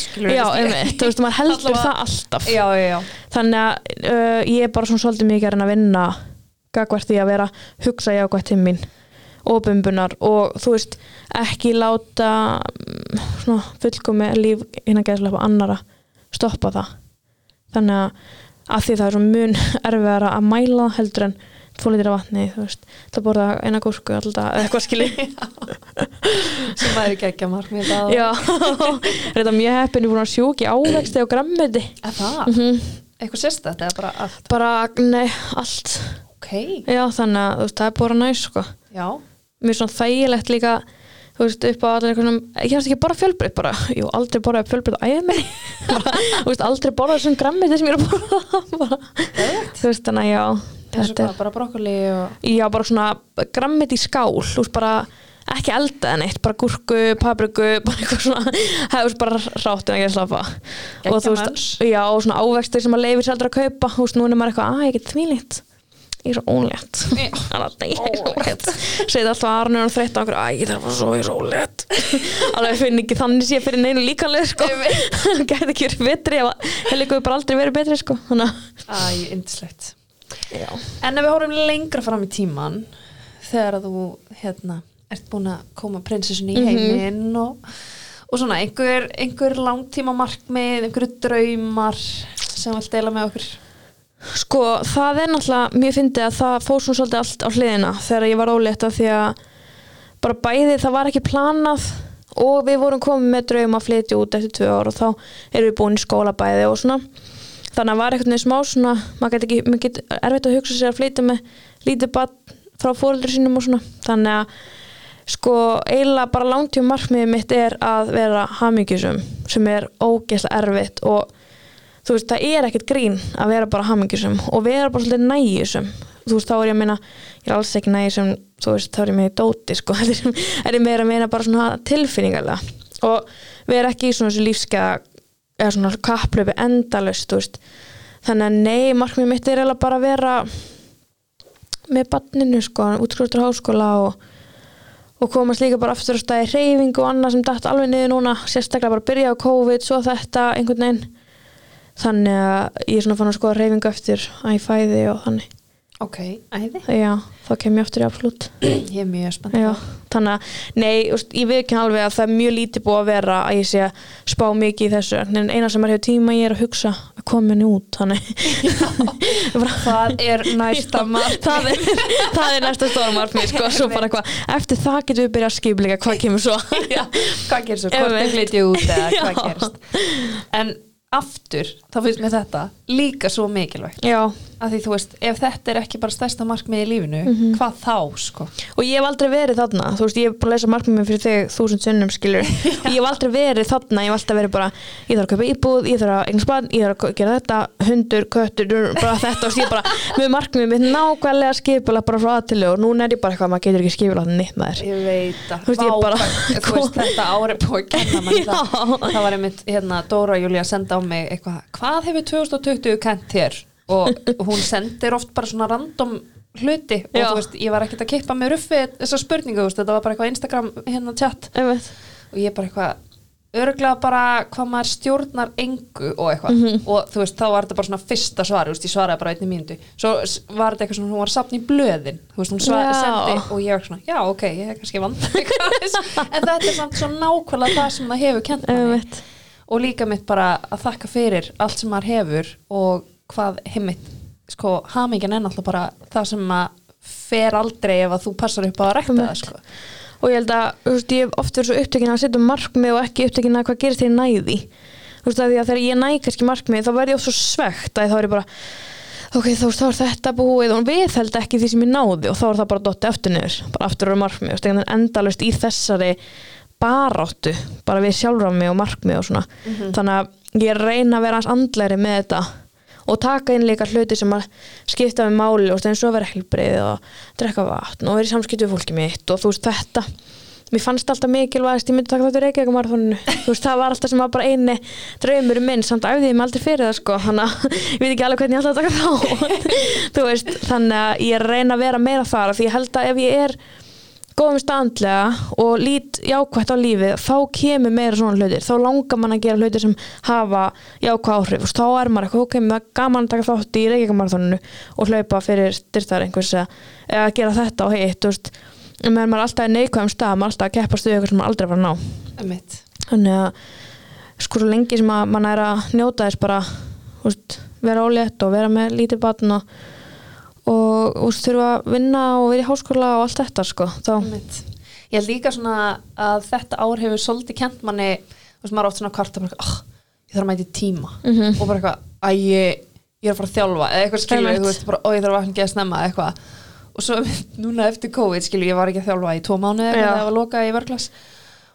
skilur já, (laughs) þú veist, maður heldur það alltaf. Já, já, þannig að uh, ég er bara svona svolítið mikið að vinna gagvart því að vera hugsa jákvætt til mín og bumbunar og þú veist ekki láta mm, svona fullkomi líf innan gæðslega annara stoppa það. Þannig að, að því það er svo mun (laughs) erfiðara að mæla heldur en tvo litir af vatni þú veist, það borða eina gúrsku alltaf eða eitthvað skilji. (laughs) Sem væri geggja markmið það já, (laughs) er mjög heppin ég búin að sjúki ávexti og grammeti Er það, mm eitthvað sérstætt eða bara allt? Bara, nei, allt. Ok, Já, þannig að veist, það er bara næs sko. er svona þægilegt líka þú veist, upp á allir einhvernum ég hefst ekki bara fjölbreytt bara, jú, aldrei bara fjölbreytt á æðið minni. (laughs) Þú veist, aldrei bara þessum grammið sem ég er að borða. Þú veist, þannig að já þetta hvað, bara brokkoli og já, bara svona grammið í skál þú veist, bara ekki elda en eitt, bara gúrku, papriku (laughs) bara eitthvað svona, það er bara ráttin að gera slappa. Og þú veist, já, og svona ávextir sem að leifir sér aldrei að kaupa, þú veist, núna er maður eitthvað, að ég get þvílíkt ég er svo ólétt. (laughs) Þannig að ég er svo ólétt. Segði alltaf að Arnur og þreytta okkur að ég þarf að svo ég er svo ólétt. (laughs) Alveg finn ekki þannig sé fyrir neinu líkanlega sko. Gæti ekki verið betri ef helgur bara aldrei verið betri sko. Þannig að já. En ef við horfum lengra fram í tíman þegar að þú hérna, ert búin að koma prinsessunni í Mhm. heiminn og, og svona einhver, einhver langtíma markmið, einhverju draumar sem vilt deila með okkur sko það er náttúrulega mér fyndi að það fór svona svolítið allt á hliðina þegar ég var ólétt af því að bara bæði það var ekki planað og við vorum komið með draum að flytja út eftir tvö ár og þá erum við búin í skóla bæði og svona þannig að var eitthvað smá svona maður get ekki, maður get erfitt að hugsa sér að flytja með lítið barn frá fóreldri sínum og svona. Þannig að sko eiginlega bara langtjum markmiðið mitt er að vera hamingjusum sem er ógeðslega erfitt og þú veist, það er ekkert grín að vera bara hamingjusum og vera bara svolítið nægjusum þú veist, þá er ég að meina, ég er alls ekki nægjusum þú veist, þá er ég með í dóti sko. (laughs) Þetta er meira að meina bara svona tilfinningarlega og vera ekki í svona þessu lífskeiða eða svona kapplöfi veist. Þannig að nei, markmið mitt er eiginlega bara að vera með barninu sko, útskriftur háskóla og og komast líka bara aftur á staði reyfing og annað sem dætt alveg niður núna sérstaklega bara byrja á COVID, svo þetta einhvern veginn. Þannig að ég er svona fann að skoða reyfingu eftir að ég fæði og þannig Ok, æði. Já, þá kem ég aftur í absolutt Ég er mjög spennt. Já, þannig að, nei, úst, ég veit ekki alveg að það er mjög lítið búið að vera að ég sé að spá mikið í þessu. En eina sem er hefur tíma ég er að hugsa að koma henni út þannig. (laughs) (laughs) Það er næsta mark það, er, það er næsta stóra markmið sko, svo bara eitthvað, eftir það getum við byrjað að skipleika hvað kemur svo. Já, hvað gerst svo, hvort er flytja út eða (laughs) hvað gerst En aftur, þá finnst mér þetta líka svo mikilvægt. Já, að því þú veist, ef þetta er ekki bara stærsta markmið í lífinu, Mhm. hvað þá sko? Og ég hef aldrei verið þarna. Þú veist, ég hef búin að lesa markmið fyrir þig þúsund sunnum skilur, (laughs) ég hef aldrei verið þarna. Ég hef alltaf verið bara, ég þarf að kaupa íbúð ég þarf að eignast barn, ég þarf að gera þetta hundur, köttur, bara þetta. Og ég bara með markmið mitt nákvæmlega skipula bara frá aðtilu og núna er ég bara eitthvað maður getur ekki skipula það nýtt með þér Ég veit að Þú veist, vá, bara- hvað- þú veist, þetta ári búið að kenna (laughs) manni það Já. það var einmitt, Dóra Júlía að senda á mig eitthvað, hvað hefur 2020 kent þér og hún sendir oft bara svona random hluti og Já. þú veist, ég var ekkert að kippa með ruffi þessa spurningu, veist, þetta var bara eitthvað Instagram hérna chat einmitt og ég bara eitthvað öruglega bara hvað maður stjórnar engu og eitthvað Mhm. og þú veist, þá var þetta bara svona fyrsta svar, veist, ég svaraði bara einni mínútu svo var þetta eitthvað svona, hún var sapn í blöðin veist, hún Já. sendi og ég var svona, já, ok, ég hef kannski vand en þetta er samt svo nákvæmlega það sem það hefur kent og líka mitt bara að þakka fyrir allt sem maður hefur og hvað heimitt sko, hamingjan er náttúrulega bara það sem að fer aldrei ef að þú passar upp á að rekta það sko. og ég held að þú veist, ég hef oft verið svo upptökin að setja markmið og ekki upptökin að hvað gerist þegar ég næði þú veist að því að þegar ég næ kannski markmið þá verð ég oft svo svegt að þá er ég bara ok, þá, þá er þetta búið og við held ekki því sem ég náði og þá er það bara dotti aftur niður, bara aftur á markmið. Og stegin endalust í þessari baráttu, bara við sjálfra mig og markmið og svona, þannig að ég reyna að vera hans andlæri með þetta og taka inn líka hluti sem að skipta með máli og eins og vera helbrið og drekka vatn og vera í samskiptu við fólki mitt og þú veist þetta mér fannst alltaf mikilvægast, ég myndi taka þetta Reykjavík marathoninu, (laughs) þú veist það var alltaf sem var bara eini draumur minn, samt æfði ég mig aldrei fyrir það sko, þannig að (laughs) ég veit ekki alveg hvernig ég alltaf taka þá (laughs) þú veist, þannig að ég reyna að vera meira þar því ég held að ef ég er góðum standlega og lít jákvætt á lífið, þá kemur meira svona hlutir, þá langar mann að gera hlutir sem hafa jákvæð áhrif, veist, þá er maður eitthvað, ok, það er gaman að taka þátt í Reykjavík og hlaupa fyrir styrtar einhvers eða gera þetta og hitt, þú veist. En meðan maður er alltaf í neikvæðum stað, maður er alltaf að keppast við eitthvað sem maður aldrei var að ná. Þannig að sko lengi sem að mann er að njóta þess bara þú veist, vera ólétt og vera með lítið batn og, og þú þurfa að vinna og vera í háskóla og allt þetta sko. Ég held líka svona að þetta ár hefur svolítið kent manni, þú veist, maður oft svona kvarta oh, ég þarf að mæta í tíma. Mhm. og bara eitthvað, að ég, ég er að fara að þjálfa. Eða eitthvað skilur, þú veist, bara, ó, ég þarf að vakna ekki að snemma eitthvað. Og svo (laughs) núna eftir COVID, skilur, ég var ekki að þjálfa í tvo mánuði eða það var lokað í vörglas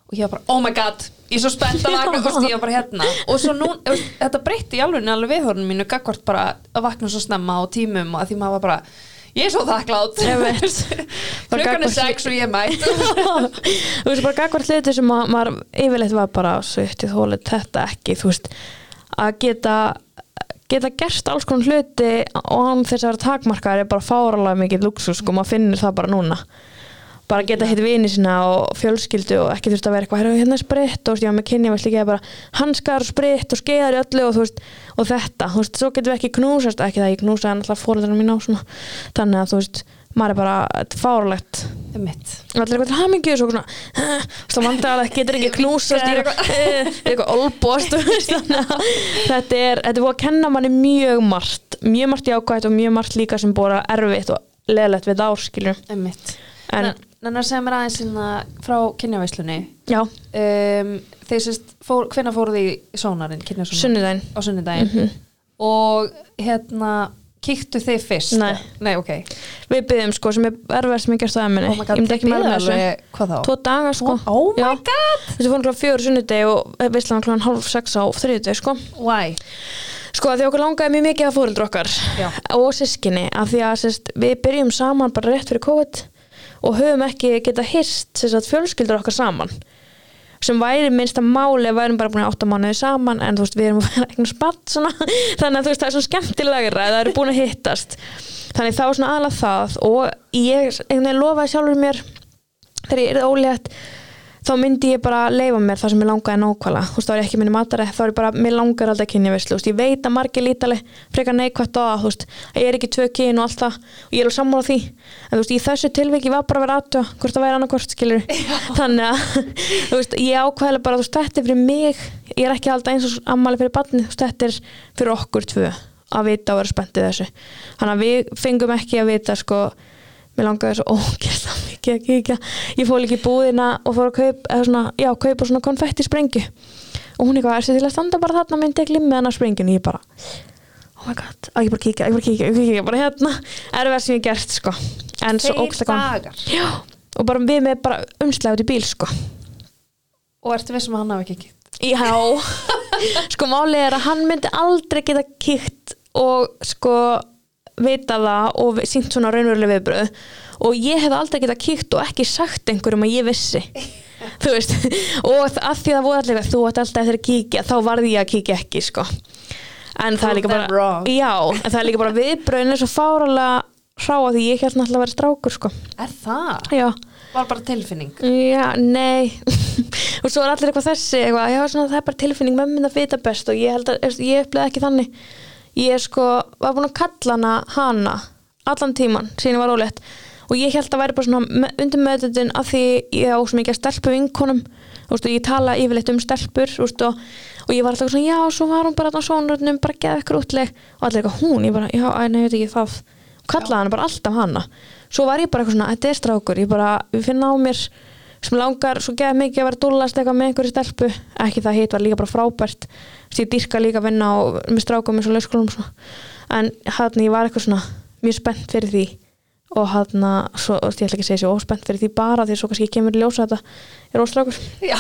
og ég var bara, oh my god, ég er svo spennt að vakna, (laughs) veist, ég var bara hérna. Og svo nú, þetta breytti í alveg alveg viðhorun mínu gagvart bara að vakna svo snemma á tímum og að því maður var bara ég er svo þakklátt (laughs) klukkan er sex og ég er mætt. (laughs) Þú veist, bara gagvart hluti sem að, maður yfirleitt var bara sveitt í þólið þetta ekki, þú veist að geta geta gert alls konar hluti og án þess að vera takmarkar er bara fáralega mikið luxus sko, maður finnir það bara núna bara geta hitt vini sína og fjölskyldu og ekki þurft að vera eitthvað, "Heyrðu, hérna er spritt og veist, já, með kynja veist líka bara hanskar og spritt og skeiðar í öllu og veist, og þetta, þú veist, svo getum við ekki knúsast ekki það ég knúsa en alltaf fóreldrarna mín á svona þannig að þú veist, maður er bara er mitt og allir eitthvað til hamingju og svo svona "Eh, þá vandar að getur ekki (laughs) knúsast eitthvað (laughs) eitthvað olbost (laughs) að þetta er þetta er búið að kenna manni mjög margt mjög margt jákvætt og mjög margt líka sem búið erfitt og leðlegt við áskilur mitt en að segja mér aðeins hérna frá kynjaveislunni já, um, þeir sérst, fór, hvenær fóruð þið í sónarinn, sunnudaginn á sunnudaginn Mhm. og hérna kíktu þið fyrst? Nei. Nei, ok við byggðum sko sem er gerst það að minni Oh ég myndi ekki meira með þessu Hvað þá? tvo daga sko Oh my Já. god þessi fórum klokkan fjögur sunnudegi og veistlega klokkan hálf sex á þriðudegi sko Why? Sko að því okkur langaði mjög mikið að fóreldur okkar Já. og sískinni af því að sérst, við byrjum saman bara rétt fyrir COVID og höfum ekki geta hýrst fjölskyldur okkar saman. Sem væri minnsta máli að værum bara búin að átta mánuði saman en þú veist við erum að (laughs) vera eitthvað spatt (laughs) þannig að þú veist það er svona skemmtilegra að það eru búin að hittast. Þannig þá svona aðlað það og ég lofaði sjálfur mér þegar ég er ólétt þá myndi ég bara leifa mér það sem ég langaði nákvæmlega. Þú veist, þá er ég ekki minni matari þá er ég bara, mér langar alltaf kynja veist, ég veit að margir lítali frekar neikvætt á það þú veist, að ég er ekki tvö kyn og allt það og ég er alveg sammála því. En þú veist, í þessu tilviki var bara að vera aðtöða hvort það væri annarkvort, skilur (laughs) þannig að, þú veist, ég ákvæðilega bara þú veist, þetta er fyrir mig, ég er ekki alltaf eins og ammali fyrir barni, þú veist, þetta er fyrir okkur tvö að vita og vera spenntið þessu. Þannig að við fengum ekki að vita sko, mér langaði svo ógeðslega mikið að kíkja. Ég fór líka í búðina og fór að kaupa eða svona, já, kaupa svona konfetti sprengju. Og hún eitthvað, er sér til að standa bara þarna? Myndi ég glimmi hennar sprengjun og ég bara oh my god, að ég bara kíkja, ég bara kíkja, ég kíkja bara hérna, erfið sem ég gert sko, en svo já, og bara við með bara umslæði út í bíl sko. Og ertu vissum að hann hafi ekki kíkt? Já, (laughs) sko málið er að hann myndi aldrei geta kíkt og sko vita það og sínt svona raunveruleg viðbröð og ég hef aldrei geta kíkt og ekki sagt einhverjum að ég vissi. (laughs) Þú veist, og að því það voru allir þú ætti alltaf eftir að kíkja, þá varði ég að kíkja ekki sko. En það er líka bara já, en það er líka bara viðbröðin er svo fáralega hráa því ég held náttúrulega að vera strákur sko. Er það? já, Var bara tilfinning. Já, nei. (laughs) Og svo er allir eitthvað þessi eitthvað, já, svona, það er bara tilfinning mömmin að vita best og ég að, ég upplega ekki þannig ég sko var búin að kalla hana hana allan tíman síðan ég var ólétt. Og ég held að væri bara svona undir meðutundin af því ég á svo mikið stelpu vinkonum. Og ég tala yfirleitt um stelpur og, og ég var alltaf svona já, svo var hún bara á sónröndum, bara geða ykkur útleg og allir eitthvað hún, ég bara, já, æ, nei, ég veit ekki það. Og kallaði hana bara alltaf hana. Svo var ég bara eitthvað svona, þetta er strákur ég bara, við finna á mér sem langar svo geða mikið að vera dúllast eitthvað með einhverju stelpu. Ekki það hitt var líka bara frábært. Þess, ég dyrka líka að vinna á, með strákum eins og svona. en hann ég var eitthvað svona mjög spennt fyrir því. Og hann svo, ég ætla ekki að segja svo óspennt fyrir því bara því svo kannski kemur í ljósa að þetta er óstrákur Já,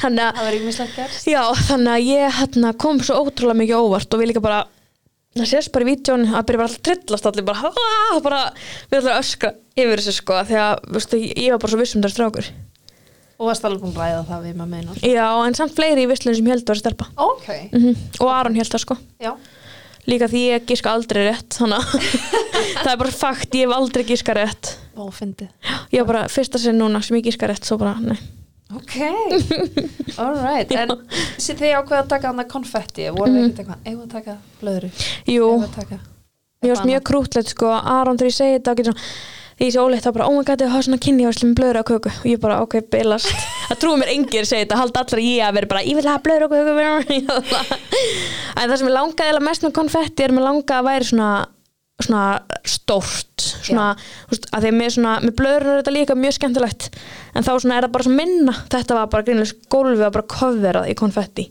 þannig að Það var ímislegt gerst. Já, þannig að ég hérna, kom svo ótrúlega mikið óvart og við líka bara það sést bara í vídjón að byrja bara alltaf trillast allir bara, "Ah!" bara við ætlum að öskra yfir þessu sko því að veistu, ég var bara svo viss um það strákur. Og varst alveg búin að ræða það við maður meinar Já, en samt fleiri í visslunum sem held var að stelpa. Ok. Mm og Aron held það sko. Já. Líka því ég giska aldrei rétt þannig að (laughs) það er bara fakt, ég hef aldrei giska rétt. Ó, ég var bara fyrsta sinn núna sem ég giska rétt svo bara, nei Ok, alright En þið ákveða að taka hann að konfetti voru þið ekkert eitthvað, eigum að taka blöðru? Jú, að Mér varst mjög krútlegt sko, Aron þegar ég segi þetta getur svona, því ég sé óleitt þá bara, oh my god, ég hafa svona kynni og slum blöður á köku. Og ég bara, ok, bilast (laughs) það trúi mér engir segja þetta, halda allir að ég að vera bara, ég vil hafa blöður á köku. (laughs) En það sem ég langaði mest með konfetti er mér langaði að væri svona svona stórt svona, veist, að því að svona með blöður er þetta líka mjög skemmtilegt en þá svona er það bara svo minna. Þetta var bara grínlega gólfið var bara coverað í konfetti.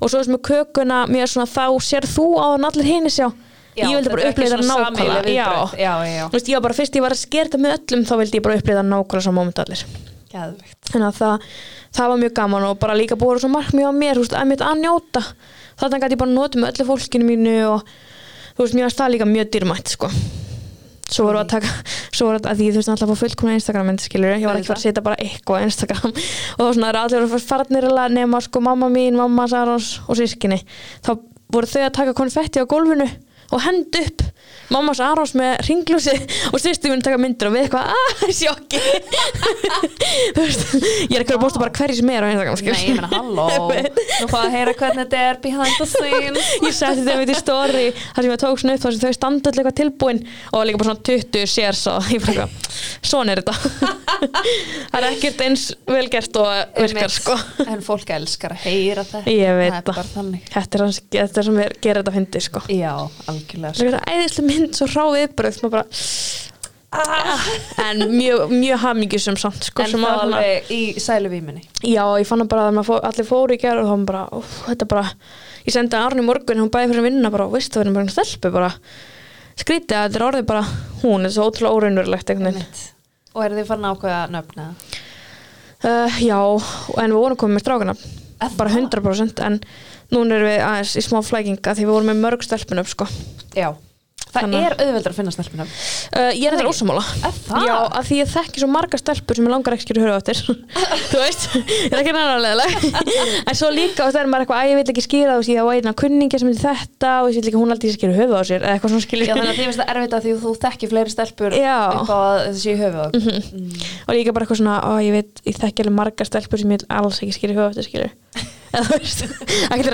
Og svo þess með kökuna mér svona þá sér þú á hann allir hini sjá. Já, ég vildi bara svona nákvæmlega já. Já, já, já. Ég var bara fyrst ég var að skerta með öllum þá vildi ég bara upplifa það nákvæmlega saman moment allir. Geðvegt þannig að það, það var mjög gaman og bara líka búið svo markmið á mér, þú veist, að mitt að njóta. Þannig að ég bara noti með öllu fólkinu mínu og þú veist, mér varst það líka mjög dýrmætt sko. Svo voru að taka, svo voru að því þú veist alltaf að fá fullkomna Instagram myndi skilur, ég var ekki bara að setja bara eitthvað á Instagram. (laughs) Og þá svona er allir að farnir að nema sko mamma mín, mamma Sarons og sískinni, þá voru þau að taka konfetti á gólfinu og hend upp mammas Arons með ringlúsi og sýstu minn taka myndir og við eitthvað aaa, (laughs) sjokki. Ég er ekki að bósta bara hverju sem er á Instagram Nei, ég meina, halló. Nú fáið að heyra hvernig þetta er behind the scenes. (laughs) Ég setti þeim í story þar sem ég tók upp þar sem þau standa allir eitthvað tilbúin og líka bara svona 20 shares og ég bara eitthvað, svona er þetta. (laughs) Það er ekkert eins vel gert og virkar sko. En fólk elskar að heyra þetta. Ég veit Það þetta er, er sem er, gerir þetta fyndi sko Algjörlega það er eitthvað æðislega mynd svo yfirbröð maður bara ah, en mjög, mjög hamingjusum samt sko, En sem þá að svona- alveg í sæluvíminni Já, ég fann bara að fór, allir fóru í gerð og þá var bara, óf, þetta er bara ég sendi að Arni morgun, hún bæði fyrir að vinna bara, veist það verður bara stelpu bara. Skrítið að þetta er orðið bara hún, þetta er svo ótrúlega óraunverulegt. Og eru þið fann ákveða nöfna? uh, Já, en við vorum komið með strákana. Er bara það? 100% en núna erum við aðeins í smá flækinga því við vorum með mörg stelpunum sko. Já. Það Þannig- er auðveldur að finna stelpuna uh, Ég er Það þetta ósamála Er það? Já, að því ég þekki svo marga stelpur sem ég langar ekki að höfu áttir (laughs) Þú veist, ég er ekki nærlega En svo líka, og það er maður eitthvað að ég vil ekki skýra veist, ég á eina kunningi sem heitir þetta og ég vil ekki hún aldrei skýra höfu á sér eða eitthvað svona skilur. Já, þannig að þið finnst það erfitt að því þú þekki fleiri stelpur á að þessi á og eitthvað höfu (laughs) eða (laughs) þú veist, það er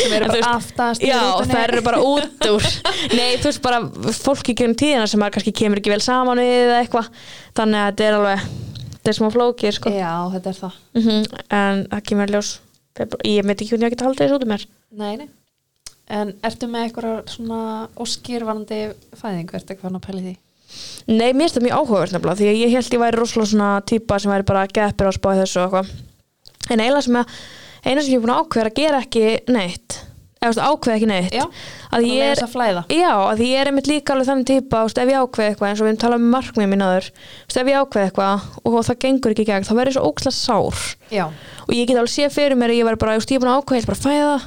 sem eru bara aftast í Já, rútunni. það eru bara út (laughs) úr. Nei, þú veist bara fólki gerum tíðina sem kannski kemur ekki vel saman við eða eitthvað. Þannig að þetta er alveg þetta er smá flókið sko. Já, þetta er það. Mm en það kemur í ljós. Ég veit ekki hvernig ég get haldið þessu út um mér. Nei, nei. En ertu með eitthvað svona óskýrvanandi fæðing, ertu eitthvað að pæli því? Nei, mér finnst það mjög áhugavert nefnilega því að ég held ég væri rosalega svona típa sem væri bara geppir á spáði þessu og eitthvað. En eiginlega sem að eina sem ég er búin að ákveða er að gera ekki neitt. Eða ákveða ekki neitt. Já, að ég er er Já, að ég er einmitt líka alveg þannig típa ef ég ákveð eitthvað eins og við erum talað um markmið mín aður ef ég ákveð eitthvað og það gengur ekki í gegn þá verður ég svo ókslega sár. Já, og ég get alveg séð fyrir mér að ég verður bara, ég er búin að ákveða, ég ætla bara að fæða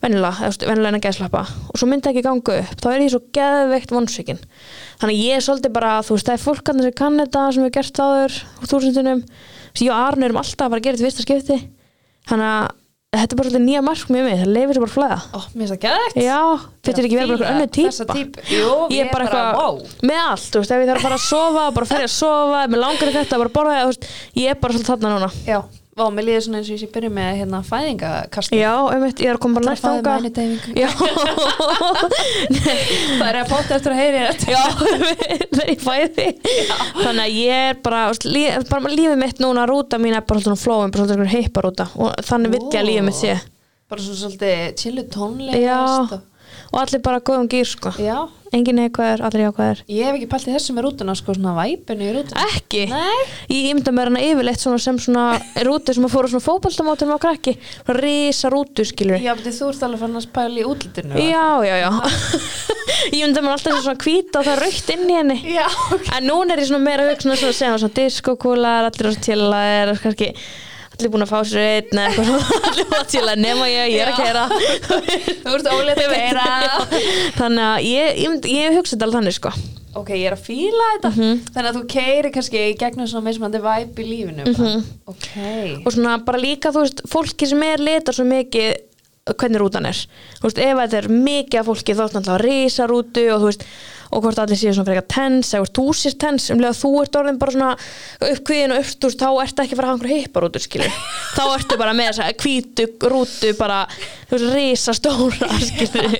vennilega, vennilega en að geðslappa og svo myndi ekki ganga upp, þá er ég svo geðveikt vonsvikin þannig ég er svolítið bara þú veist, það er fólk sem kann þetta sem við gert áður úr þúsundunum, ég og Arne erum alltaf að gera þetta í fyrsta skipti þannig að þetta er bara svolítið nýja mark með mig, það leifir sér bara flæða. Ó, mér finnst það gæðið Já, þetta er ekki verið bara einhver önnur típa Jú, Ég er bara eitthvað með allt, þú veist, ef ég þarf að fara að sofa bara fer ég að sofa, mér langar þetta bara borða, ég er bara svolítið þarna núna. Já, Vá, mér líður svona eins og ég sé byrja með hérna fæðingakast Já, einmitt, ég er að koma bara næst Fæði þangað. með deyfingu Já, (laughs) Það er að póta eftir að heyri þetta já, þegar ég fæði. Þannig að ég er bara, líf, bara lífið mitt núna, rúta mín er bara svona flóin, bara svona heiparúta og þannig vill ég að lífið mitt sé. Bara svona svolítið chillu tónlist Já, og- og allir bara góðum gýr, sko. Já, Engin neikvæður, allir jákvæður ég hef ekki pælt í þessu með rútuna sko, svona væpinu í rútuna Ekki? Nei. Ég ímynda mér hana yfirleitt svona sem svona rútu sem að fóru svona fótboltamótum á krakki. Svona risa rútu skilur Já, betur þú ert alveg fann að spæla í útlitinu já, já, já. (laughs) ég ímynda mér alltaf sem svona hvíta og það raukt inn í henni. Já, ok. En núna er ég svona meira að hugsa svona, svona, svona diskokúlar, allir á tila er kannski allir búin að fá sér einn eða eitthvað svona, búin að nema ég, ég er að kæra Þú ert ólega að keira þannig að ég, ég, ég hugsa þetta alveg þannig sko. Ok, ég er að fíla þetta. Mhm. Þannig að þú keiri kannski gegnum svona mismandi væp í lífinu Mhm. bara. Ok. Og svona bara líka þú veist fólki sem er litar svo mikið hvernig rútan er. Þú veist ef þetta er mikið af fólki þá er náttúrulega risa rútu og þú veist og hvort allir séu svona frekar tens eða hvort þú sér tens um leið að þú ert orðin bara svona uppkvíðin og upp, þú veist, þá ertu ekki að fara að hafa einhverja hipparútur skilur (laughs) þá ertu bara með þessa hvítu rútu bara, þú veist, risa stóra (laughs) skilur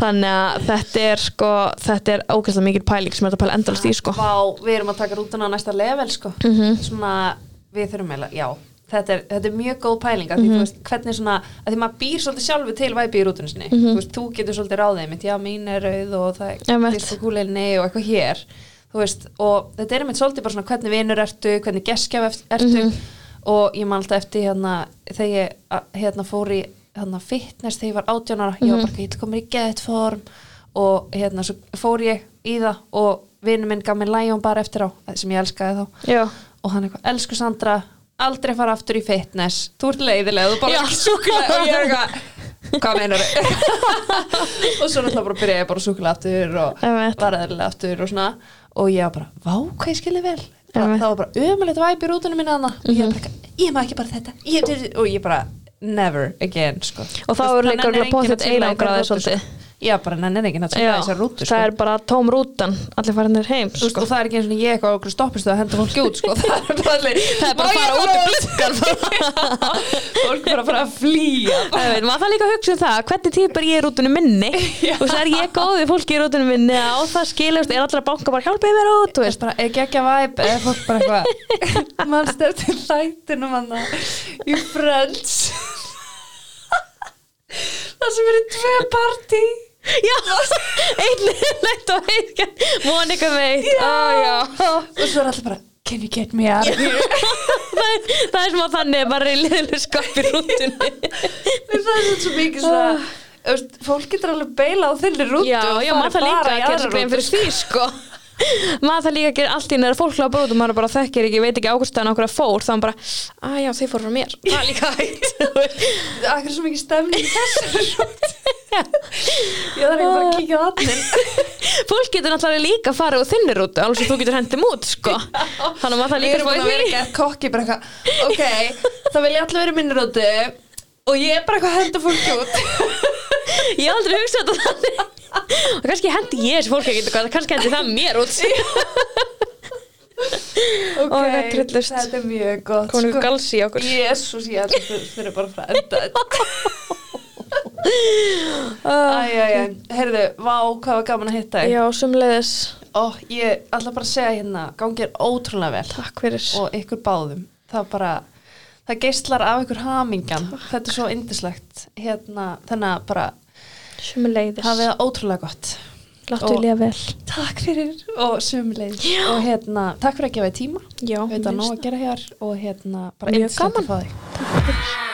þannig að þetta er sko þetta er ógæslega mikil pæling sem er þetta pæla endalast í sko. Vá, við erum að taka rútuna á næsta level sko. Mhm. Svona, við þurfum eiginlega, já Þetta er, þetta er mjög góð pæling þú veist, hvernig svona, að því maður býr svolítið sjálfu til væpi í rútunni sinni. Mhm. þú veist, þú getur svolítið ráðið mitt, já, mín er rauð og það er fyrst kúleilni og eitthvað hér. Þú veist, og þetta er einmitt svolítið bara svona hvernig vinur ertu, hvernig geskjaf ertu? Mhm. og ég man alltaf eftir hérna, þegar ég hérna fór í hérna fitness þegar ég var 18 ára ég var Mhm. bara, ég komur í get form. Og hérna svo fór ég í það og vinur minn gaf mér Lion bara eftir á sem ég elskaði þá. Já, og hann eitthvað, elsku Sandra aldrei fara aftur í fitness. Þú ert leiðilega, þú bara súkulega og ég er eitthvað, hvað meinar (laughs) og svo náttúrulega bara byrjaði ég bara súkulega aftur og Einmitt. var eðlilega aftur og svona. Og ég var bara, vá hvað ég skilði vel. Það, var bara ömulegt væp í rútunum minna hana og ég Mhm. bara, eitthvað, ég má ekki bara þetta. Ég, og ég bara, never again sko. og þá er líka nennir örugglega enginn pottet að chilla í þeirri einangraði rútu, svolítið. Sko. já, bara nennir chilla í þessar rútu það sko. er bara tóm rútan allir farinir heim veist, sko. og það er ekki eins og ég eitthvað okkur stoppistu að henda fólki út sko. (laughs) það er bara, allir, það er bara að fara út um gluggan (laughs) fólk bara að fara að flýja Það veit, maður þarf líka að hugsa um það hvernig típ er ég í rútunum minni (laughs) og það er ég góðið fólki í rútunum minni á það skilast, er allir að banka bara hjálpa ég mér út veist. veist bara, ekki ekki að væp eða fólk bara eitthvað mannst eftir í Friends það sem eru tvö partí Já, einn leitt og einn Monika veit og svo er allir bara can you get me out of here? (laughs) Það, það er smá þannig bara í liðlega skap í rútunni. Það er svo mikið svona veist, fólk getur alveg beila á þinni rútu Já, já, maður það líka að gera grein fyrir því sko maður það líka gera allt í næra fólk hlá bróðum maður bara þekkir ekki, veit ekki ákvæmstæðan okkur að fór þá er hann bara, að já, þeir fór frá mér. (laughs) Það er líka hægt. Akkur er svo mikið rútu (laughs) Ég þarf ekki bara að kíkja á (laughs) þannig fólk getur náttúrulega líka að fara úr þinni rútu alveg sem þú getur hendum út sko. þannig að maður það líka að vera kokki bara eitthvað Ok, þá vil ég allir vera í minni rútu Og ég er bara eitthvað að henda fólki út. Ég aldrei hugsað þetta þannig og kannski hendi ég þessi fólk ekki kannski hendi það mér út. (laughs) Ok, Ó, það er trillust. þetta er mjög gott komin ykkur galsi í okkur. Jésús, ég held að þurfa bara að uh, (laughs) Æjæjæ, heyrðu, vá, hvað var gaman að hitta þig. Já, sumleiðis Ó, ég ætla bara að segja hérna Gangir ótrúlega vel. Takk fyrir. Og ykkur báðum. Það bara, það geistlar af ykkur hamingjan. Þetta er svo indislegt Hérna, þannig að bara sumleiðis hafið það ótrúlega gott. Láttu líða vel. Takk fyrir og sömuleið og hérna, takk fyrir að gefa þér tíma. Já, Veit að nóg að gera hér og hérna bara Mjög yndislegt gaman. að fá þig